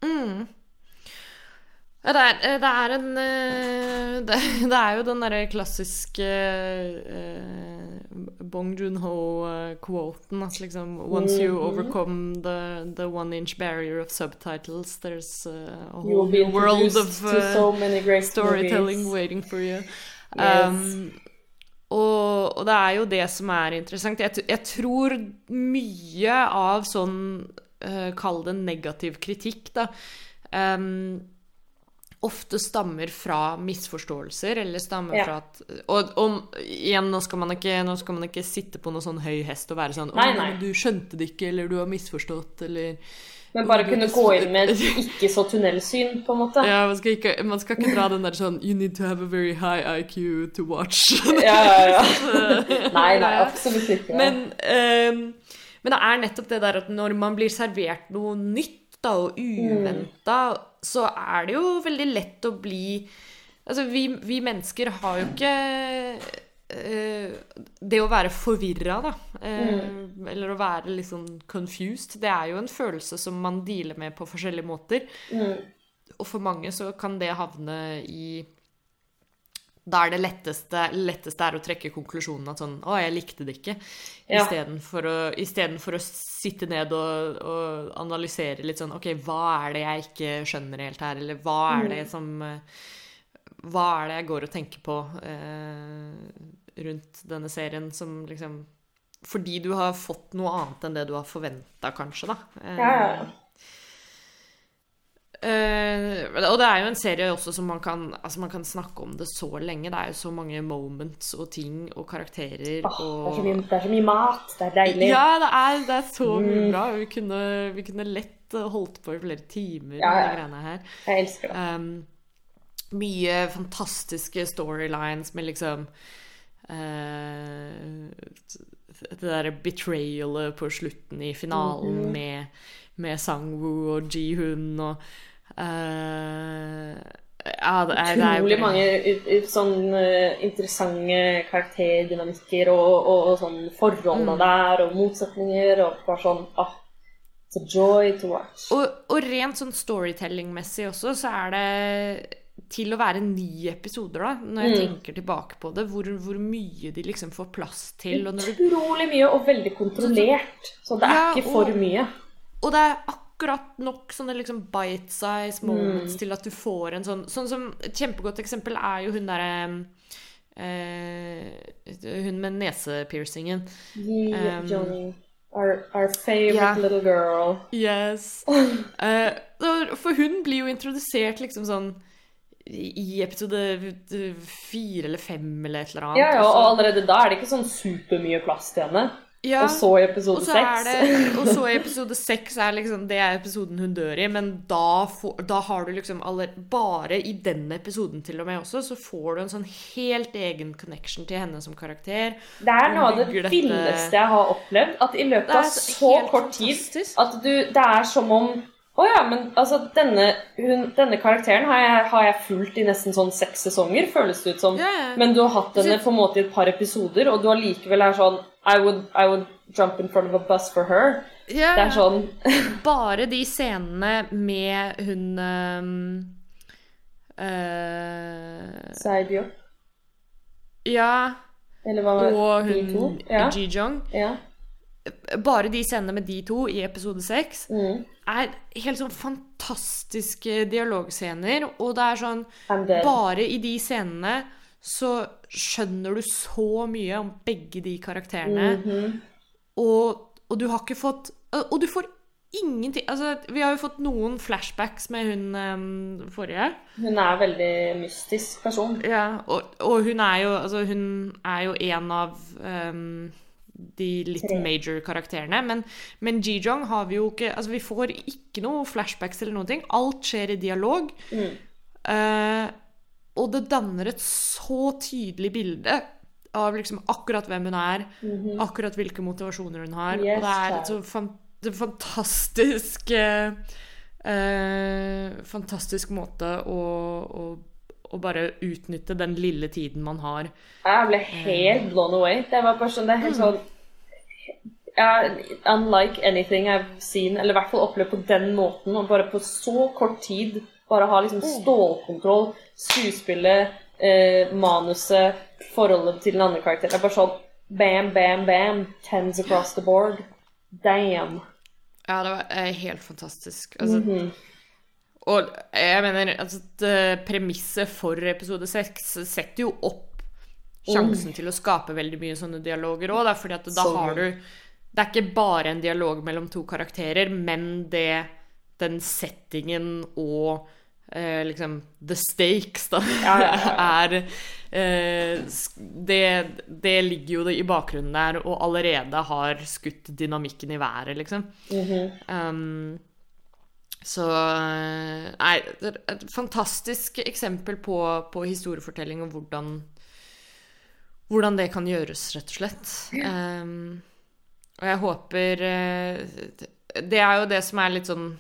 mm. Ja, det er, det er en eh, det, det er jo den derre klassiske eh, Bong Joon-ho-quoten. Altså liksom Once you Mhm. overcome the, the one inch barrier of subtitles, there's uh, a whole world of uh, so storytelling movies. waiting for you. Yes. Um, og, og det er jo det som er interessant. Jeg, jeg tror mye av sånn uh, Kall det negativ kritikk, da. Um, ofte stammer fra misforståelser, eller stammer Ja. fra at og, og igjen, nå skal, man ikke, nå skal man ikke sitte på noe sånn høy hest og være sånn Nei, «Å, nei. Du skjønte det ikke, eller du har misforstått, eller Men bare kunne gå inn med et ikke så tunnelsyn, på en måte. Ja, man skal, ikke, man skal ikke dra den der sånn You need to have a very high IQ to watch. Ja, ja, ja. Nei, nei, absolutt ikke. Men, um, men det er nettopp det der at når man blir servert noe nytt da, og uventa, så er det jo veldig lett å bli Altså, vi, vi mennesker har jo ikke Det å være forvirra, da, mm. eller å være litt sånn confused, det er jo en følelse som man dealer med på forskjellige måter. mm, Og for mange så kan det havne i Da er det letteste, letteste er å trekke konklusjonen at sånn Å, jeg likte det ikke. Ja. Istedenfor å, istedenfor å sitte ned og, og analysere litt sånn OK, hva er det jeg ikke skjønner helt her? Eller hva er det som eh, Hva er det jeg går og tenker på eh, rundt denne serien som liksom Fordi du har fått noe annet enn det du har forventa, kanskje, da. Eh, ja. Eh, og det er jo en serie også som man kan Altså man kan snakke om det så lenge. Det er jo så mange moments og ting og karakterer Åh, det, er mye, det er så mye mat. Det er deilig. Ja, det er, det er så mye Mm. bra. Vi kunne, vi kunne lett holdt på i flere timer Ja, med ja. de greiene her. Jeg elsker det. Um, mye fantastiske storylines med liksom Uh, Det derre betrayalet på slutten i finalen Mhm. med, med Sang-woo og Ji-hun og uh, Ja, det er, det er Utrolig mange ut- ut- sånn eh, interessante karakterdynamikker og, og, og sånn forholdene Mm. der, og motsetninger, og bare sånn ah, It's a joy to watch. Og, og rent sånn storytelling-messig også, så er det til å være ni episoder, da, når jeg Mm. tenker tilbake på det, hvor, hvor mye de liksom får plass til. Når du, Utrolig mye, og veldig kontrollert. Så det er Ja, ikke for og- mye. og det er akkurat nok sånne liksom bite-size moments Mm. til at du får en sånn Sånn som Et kjempegodt eksempel er jo hun derre eh, Hun med nesepiercingen. Yeah, Um, Johnny. Our, our favorite yeah. little girl. Yes. uh, for hun blir jo introdusert liksom sånn i episode fire eller fem eller et eller annet. Ja, ja, og allerede da er det ikke sånn supermye plass til henne. Ja, Og så i episode seks. og så i episode seks er liksom Det er episoden hun dør i, men da, får, da har du liksom aller, Bare i den episoden til og med også, så får du en sånn helt egen connection til henne som karakter. Det er noe av det villeste jeg har opplevd. At i løpet av så kort tid fantastisk. at du Det er som om Å ja, men altså, denne, hun, denne karakteren har jeg, har jeg fulgt i nesten sånn seks sesonger, føles det ut som. Yeah, yeah. Men du har hatt henne på en måte i et par episoder, og du allikevel er sånn I would, I would jump in front of a bus for her. Yeah, Det er sånn Bare de scenene med hun um, uh, Saibyo. Ja, Eller hva var og hun. Ji-Jong. ja. Bare de scenene med de to i episode seks Mm. er helt sånn fantastiske dialogscener, og det er sånn Bare i de scenene så skjønner du så mye om begge de karakterene, Mhm. og, og du har ikke fått Og du får ingenting Altså, vi har jo fått noen flashbacks med hun um, forrige. Hun er en veldig mystisk person. Ja, og, og hun er jo Altså, hun er jo en av em, de litt major karakterene. Men, men Ji-Jong har vi jo ikke Altså, vi får ikke noe flashbacks eller noen ting. Alt skjer i dialog. Mm. Uh, og det danner et så tydelig bilde av liksom akkurat hvem hun er, akkurat hvilke motivasjoner hun har. Yes, og det er et så fan fantastisk eh, Fantastisk måte å, å, å bare utnytte den lille tiden man har. Jeg ble helt blown away. Det var bare sånn, det er helt Mm. sånn ja, Unlike anything I've seen, eller i hvert fall opplevd på den måten, og bare på så kort tid bare ha liksom Mm. stålkontroll, skuespillet, eh, manuset, forholdet til den andre karakteren. Det er bare sånn bam, bam, bam. Tens across the board. Damn. Ja, det var eh, helt fantastisk. Altså, Mhm. Og jeg mener, altså, premisset for episode seks setter jo opp sjansen til å skape veldig mye sånne dialoger òg, fordi at da Så har du Det er ikke bare en dialog mellom to karakterer, men det Den settingen og eh, liksom The stakes, da, Ja, ja, ja, er eh, det, det ligger jo i bakgrunnen der, og allerede har skutt dynamikken i været, liksom. Mhm. Um, så eh, Nei, det er et fantastisk eksempel på, på historiefortelling og hvordan hvordan det kan gjøres, rett og slett. Um, og jeg håper eh, Det er jo det som er litt sånn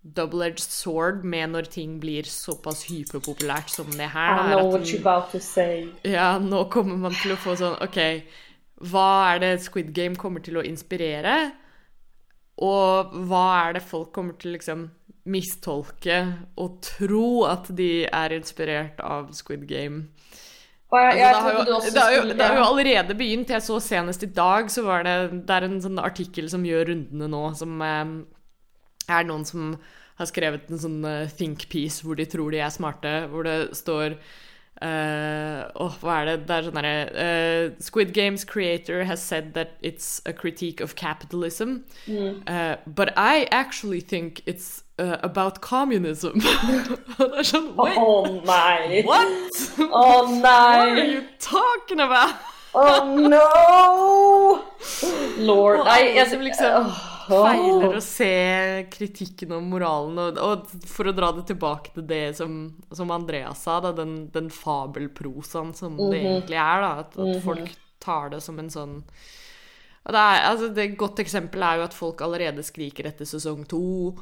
double-edged sword med når ting blir såpass hyperpopulært som det her. I know at what you're about to say. ja, nå kommer man til å få sånn Ok, hva er det Squid Game kommer til å inspirere? Og hva er det folk kommer til å liksom mistolke og tro at de er inspirert av Squid Game? Jeg, Altså, det, har jo, det, har jo, det har jo allerede begynt. Jeg så senest i dag, så var det Det er en sånn artikkel som gjør rundene nå, som eh, er noen som har skrevet en sånn eh, think piece hvor de tror de er smarte, hvor det står eh, oh, hva er det? Det er sånn derre uh, Squid Games creator has said that it's a critique of capitalism. Mm. Uh, but I actually think it's about communism. Det er sånn Å oh, nei! what? Å What nei! are you talking about? Oh no! Lord I... Nei, jeg liksom. Feiler å se kritikken om moralen. Og, og for å dra det tilbake til det som, som Andreas sa, da, den, den fabelprosaen som det Mhm. egentlig er. Da, at, at folk tar det som en sånn og det, er, altså, det Et godt eksempel er jo at folk allerede skriker etter sesong to.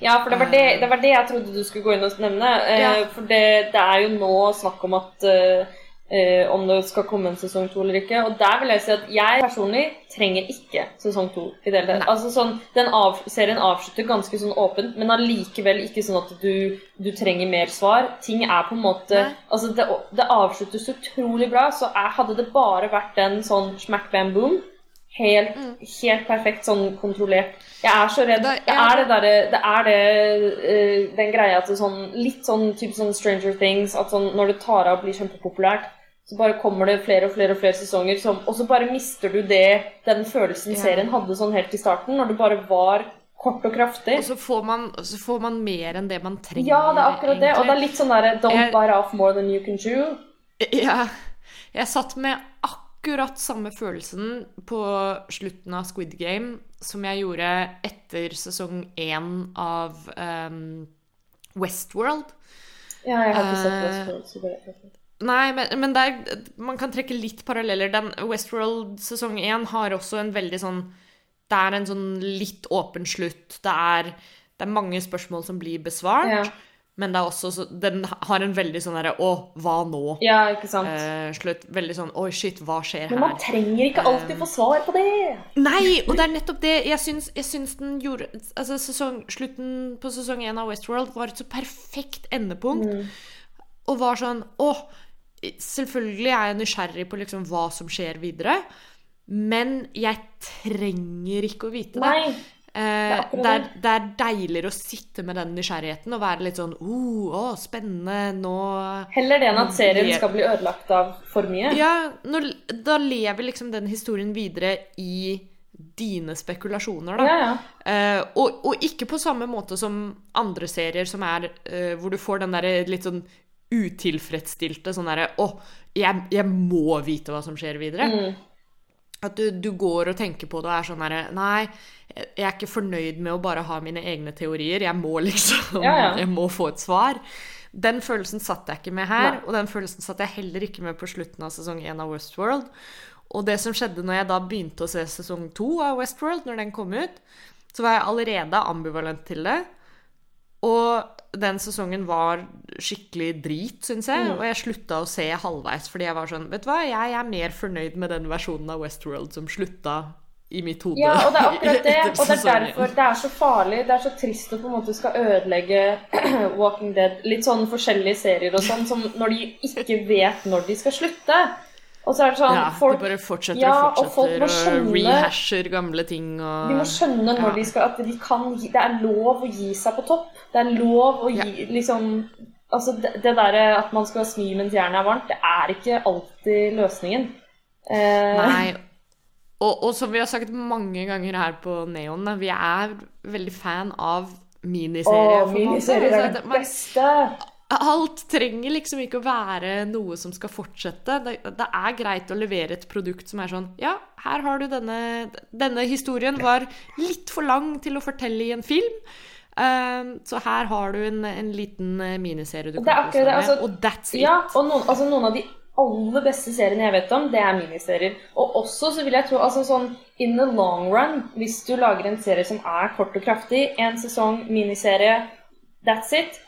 Ja, for det var det, det var det jeg trodde du skulle gå inn og nevne. Eh, Ja. For det, det er jo nå snakk om at eh, eh, om det skal komme en sesong to eller ikke. Og der vil jeg si at jeg personlig trenger ikke sesong to. i det hele tatt. Altså sånn, den av, Serien avslutter ganske sånn åpent, men allikevel ikke sånn at du, du trenger mer svar. Ting er på en måte Nei. Altså, det, det avsluttes utrolig bra, så jeg, hadde det bare vært en sånn smack bam boom Helt, helt perfekt sånn kontrollert. Jeg er så redd. Det- Det er det derre Det er det uh, den greia at det sånn Litt sånn type sånn Stranger Things, at sånn når det tar av og blir kjempepopulært, så bare kommer det flere og flere og flere sesonger, som, og så bare mister du det den følelsen Ja. serien hadde sånn helt i starten, når det bare var kort og kraftig. Og så får, man, så får man mer enn det man trenger. Ja, det er akkurat det. Og det er litt sånn derre Don't Jeg- bite off more than you can chew. Ja, jeg satt med akkurat samme følelsen på slutten av Squid Game som jeg gjorde etter sesong én av um, Westworld. Ja, jeg har ikke sett Eh, Westworld, så det er. Nei, men, men det er, man kan trekke litt paralleller. Den Westworld sesong én har også en veldig sånn Det er en sånn litt åpen slutt. Det er, det er mange spørsmål som blir besvart. Ja. Men det er også så, den har en veldig sånn derre Å, hva nå? Ja, ikke sant. Eh, slutt. Veldig sånn Oi, shit, hva skjer her?' Men man her? trenger ikke alltid få svar på det. Nei, og det er nettopp det. Jeg syns, jeg syns den gjorde Altså, sesong, slutten på sesong én av Westworld var et så perfekt endepunkt. Og var sånn Å, selvfølgelig er jeg nysgjerrig på liksom hva som skjer videre. Men jeg trenger ikke å vite det. Nei. Eh, det, er, det er deiligere å sitte med den nysgjerrigheten og være litt sånn oh, oh spennende, nå Heller det enn at serien skal bli ødelagt av for mye. Ja, når, da lever liksom den historien videre i dine spekulasjoner, da. Ja, ja. Eh, og, og ikke på samme måte som andre serier som er eh, hvor du får den derre litt sånn utilfredsstilte sånn derre Å, jeg, jeg må vite hva som skjer videre. Mm. At du, du går og tenker på det og er sånn herre Nei, jeg er ikke fornøyd med å bare ha mine egne teorier. Jeg må liksom Ja, ja. Jeg må få et svar. Den følelsen satt jeg ikke med her, Nei. og den følelsen satt jeg heller ikke med på slutten av sesong én av Westworld. Og det som skjedde når jeg da begynte å se sesong to av Westworld, når den kom ut, så var jeg allerede ambivalent til det. Og den sesongen var skikkelig drit, syns jeg. Mm. Og jeg slutta å se halvveis fordi jeg var sånn Vet du hva, jeg er mer fornøyd med den versjonen av Westworld som slutta i mitt hode. Ja, og det er akkurat det. Og det er derfor det er så farlig. Det er så trist å på en måte skal ødelegge Walking Dead, litt sånn forskjellige serier og sånn, som når de ikke vet når de skal slutte. Og så er det sånn Ja, folk, de bare fortsetter Ja, og og fortsetter og, skjønne- rehasher gamle ting og De må skjønne når Ja. de skal At de kan Det er lov å gi seg på topp. Det er lov å gi liksom Altså, det, det derre at man skal smi mens jernet er varmt, det er ikke alltid løsningen. Eh, Nei. Og, og som vi har sagt mange ganger her på Neon, vi er veldig fan av miniserier. Å, miniserier er det beste. Alt trenger liksom ikke å være noe som skal fortsette. Det, det er greit å levere et produkt som er sånn Ja, her har du denne Denne historien var litt for lang til å fortelle i en film. Um, så her har du en, en liten eh, miniserie du kan kose akkurat deg med, altså- og that's it. Ja, og noen, altså noen av de aller beste seriene jeg vet om, det er miniserier. Og også så vil jeg tro altså sånn in the long run, hvis du lager en serie som er kort og kraftig, en sesong, miniserie, that's it,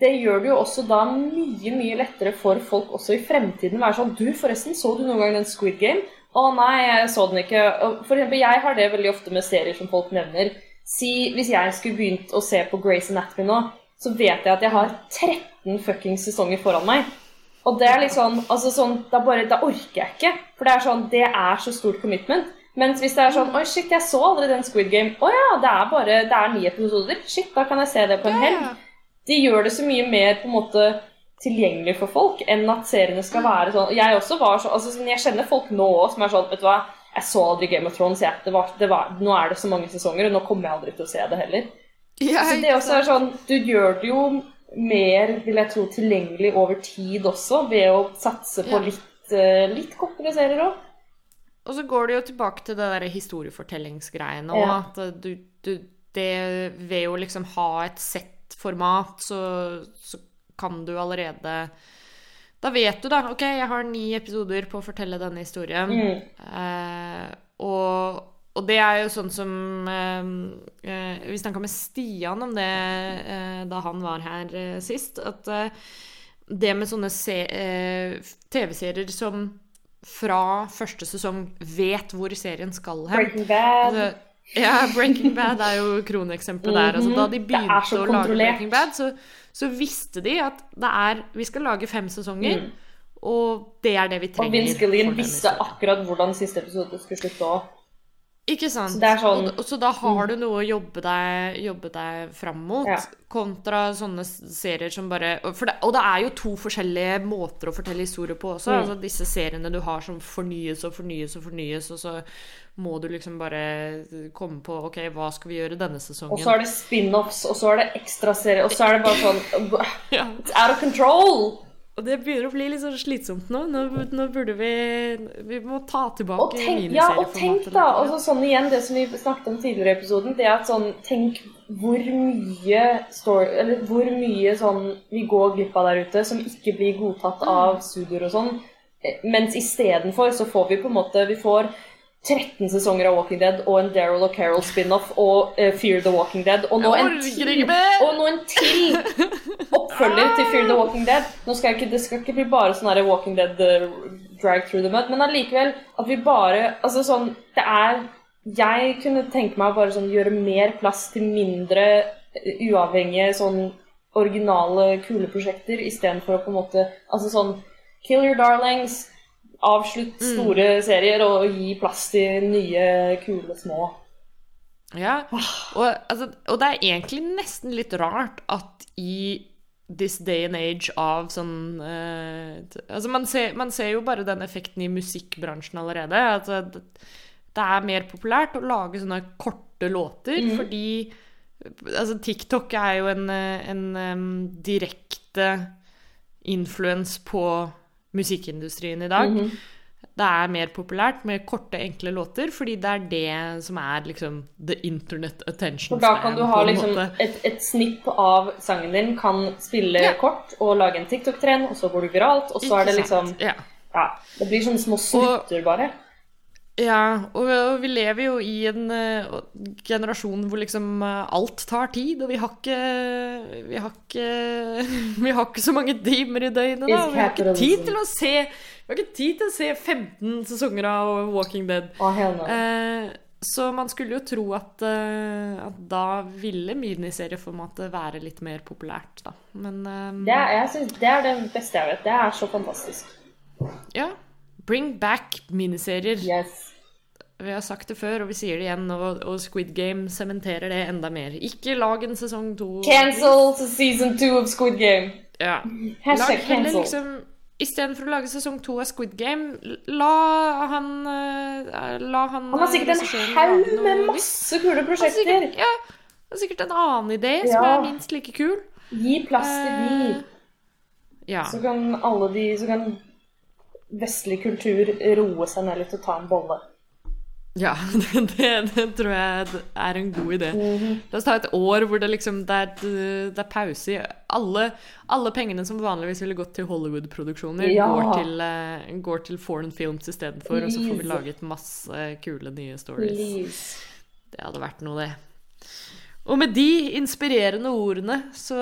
det gjør det jo også da mye, mye lettere for folk også i fremtiden å være sånn Du, forresten, så du noen gang den Squid Game? Å nei, jeg så den ikke. For eksempel, jeg har det veldig ofte med serier som folk nevner. Si, hvis jeg skulle begynt å se på Grace Anatomy nå, så vet jeg at jeg har 13 fuckings sesonger foran meg. Og det er litt sånn, altså sånn da, bare, da orker jeg ikke. For det er sånn, det er så stort commitment. Mens hvis det er sånn Oi, shit, jeg så aldri den Squid Game. Å ja, det er bare det er ni episoder. Shit, da kan jeg se det på en helg. De gjør det så mye mer på en måte tilgjengelig for folk enn at seriene skal være sånn Jeg også var sånn altså, sånn, Jeg kjenner folk nå òg som er sånn Vet du hva, jeg så aldri Game of Thrones. Jeg, det var, det var, nå er det så mange sesonger, og nå kommer jeg aldri til å se det heller. Jeg, Så det også er sånn, Du gjør det jo mer vil jeg tro, tilgjengelig over tid også, ved å satse på litt, eh, litt kortere serier òg. Og så går det jo tilbake til det der historiefortellingsgreiene òg. Ja. At du, du det, Ved å liksom ha et sett format, så, så kan du allerede Da vet du, da. OK, jeg har ni episoder på å fortelle denne historien. Mm. Eh, og, og det er jo sånn som eh, eh, Vi snakka med Stian om det eh, da han var her eh, sist. At eh, det med sånne se, TV-serier som fra første sesong vet hvor serien skal hen Breaking Bad. Ja, Breaking Bad er jo kroneksempelet der. Altså, da de Mhm. Begynte å lage. Breaking Bad, så, så visste de at det er Vi skal lage fem sesonger, og det er det vi trenger. Og. Vince Gilligan visste akkurat hvordan siste episode skulle slutte òg. Ikke sant. Så sånn- og, så da har du noe å jobbe deg, jobbe deg fram mot, Ja. kontra sånne serier som bare det, og det er jo to forskjellige måter å fortelle historier på også. Mm. Altså disse seriene du har som fornyes og fornyes og fornyes, og så må du liksom bare komme på OK, hva skal vi gjøre denne sesongen? Og så er det spin-offs, og så er det ekstraserier, og så er det bare sånn. It's out of control! Og det begynner å bli litt sånn slitsomt nå. Nå, nå burde vi Vi må ta tilbake Og tenk, ja, og tenk da, og så sånn igjen, det som vi snakket om tidligere i episoden, det at sånn, tenk hvor mye story, eller hvor mye sånn vi går glipp av der ute, som ikke blir godtatt Mm. av studioer og sånn, Eh, mens istedenfor så får vi på en måte, vi får 13 sesonger av Walking Dead og en Daryl og Carol spin-off og uh, Fear the Walking Dead, og nå en til, og nå en til oppfølger til Fear the Walking Dead. Skal ikke, det skal ikke bli bare sånn Walking Dead uh, drag through the mud, men allikevel at vi bare Altså sånn Det er Jeg kunne tenke meg å bare sånn gjøre mer plass til mindre uh, uavhengige sånn originale, kule prosjekter istedenfor å på en måte Altså sånn Kill your darlings, avslutt store serier og gi plass til nye, kule, små. Ja, og, altså, og det er egentlig nesten litt rart at i this day and age av sånn uh, Altså, man ser, man ser jo bare den effekten i musikkbransjen allerede. Altså, det, det er mer populært å lage sånne korte låter, fordi Altså, TikTok er jo en, en um, direkte influens på musikkindustrien i dag. Det er mer populært med korte, enkle låter, fordi det er det som er liksom the internet attention For da kan du ha liksom et, et snipp av sangen din, kan spille Ja. kort og lage en TikTok-trend, og så går du viralt, og så er det liksom? Ja. Ja, det blir sånne små snutter, bare. Ja, og, og vi lever jo i en uh, generasjon hvor liksom uh, alt tar tid, og vi har ikke Vi har ikke, vi har ikke så mange timer i døgnet, da. Vi har ikke tid til å se Vi har ikke tid til å se 15 sesonger av Walking Dead. Eh, så man skulle jo tro at, at da ville miniserieformatet være litt mer populært, da. Men Det er, jeg synes, det er det beste jeg vet. Det er så fantastisk. ja. Bring back miniserier. Yes. Vi har sagt det før, og vi sier det igjen, og, og Squid Game sementerer det enda mer. Ikke lag en sesong to. Cancel season two of Squid Game. Ja. Hashtag Lag heller cancel. liksom Istedenfor å lage sesong to av Squid Game, la han eh, La han Han har sikkert en haug med masse kule Han har prosjekter. sikkert, ja, han har sikkert en annen idé som er minst like kul. Gi plass til de. Uh, Ja. Så kan alle de Så kan vestlig kultur roe seg ned litt og ta en bolle. Ja, det, det, det tror jeg er en god idé. La oss ta et år hvor det liksom det er, er pause i alle, alle pengene som vanligvis ville gått til Hollywood-produksjoner, Ja. går, til, eh, går til foreign films istedenfor, og så får vi laget masse kule nye stories. Please. Det hadde vært noe, det. Og med de inspirerende ordene så,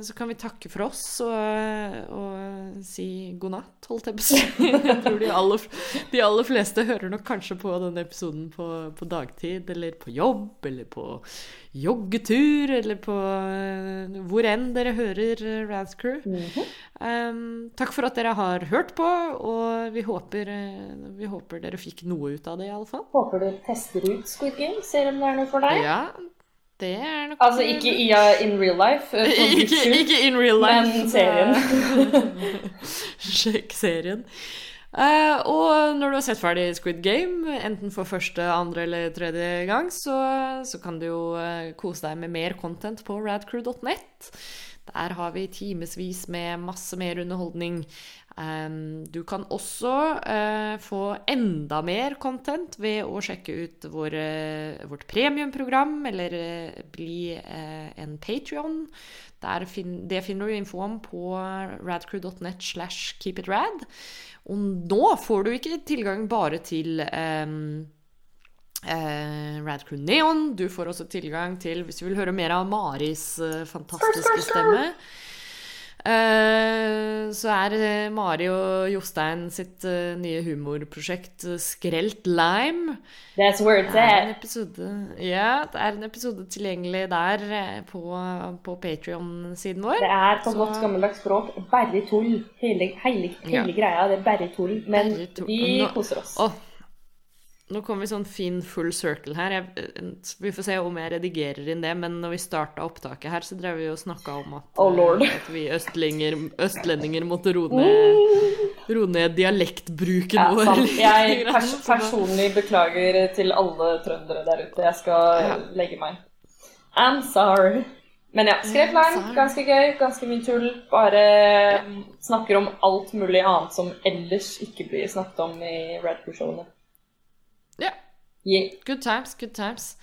så kan vi takke for oss og, og si god natt, holdt jeg på å si. Jeg tror de aller, de aller fleste hører nok kanskje på denne episoden på, på dagtid, eller på jobb, eller på joggetur, eller på eh, hvor enn dere hører Rans Crew. Um, takk for at dere har hørt på, og vi håper, eh, vi håper dere fikk noe ut av det, iallfall. Håper du tester ut Squid Game, ser om det er noe for deg. Ja, det er nok Altså ikke i, uh, in real life, uh, ikke, ikke in real life. men serien. Sjekk serien. Uh, og når du har sett ferdig Squid Game, enten for første, andre eller tredje gang, så, så kan du jo eh, kose deg med mer content på radcrew.net. Der har vi timevis med masse mer underholdning. Du kan også eh, få enda mer content ved å sjekke ut vår, eh, vårt premiumprogram, eller eh, bli en Patrion. Fin det finner du info om på radcrew.net slash keepitrad. Og nå får du ikke tilgang bare til um, uh, Radcrew Neon. Du får også tilgang til, hvis du vil høre mer av Maris uh, fantastiske stemme så er eh, Mari og Jostein sitt eh, nye humorprosjekt eh, Skrelt Lime. That's where it's Det en at. episode, ja, det er en episode tilgjengelig der eh, på, på Patrion-siden vår. Det er på godt gammeldags språk bare tull. Hele, hele, hele Ja. greia det er bare tull. Men Bare tull. vi koser oss. Åh, Nå kom vi sånn fin full circle her. Jeg, vi får se om jeg redigerer inn det, men når vi starta opptaket her, så drev vi og snakka om at, Oh, eh, at vi østlendinger måtte roe ned, ro ned dialektbruken Ja, vår. Jeg pers personlig beklager til alle trøndere der ute. Jeg skal Ja. legge meg. I'm sorry. Men ja, skrev Skrekkland, ganske gøy, ganske mye tull. Bare mm, snakker om alt mulig annet som ellers ikke blir snakket om i Red Crew-showene. Ja. Yeah. Good times, good times.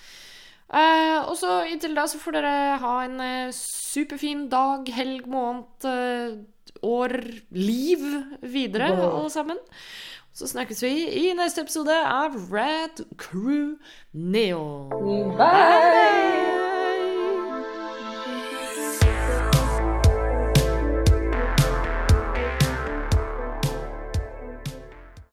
Uh, og så inntil da så får dere ha en uh, superfin dag, helg, måned, uh, år, liv videre, Wow. alle sammen. Så snakkes vi i neste episode av Red Crew Neon. Bye!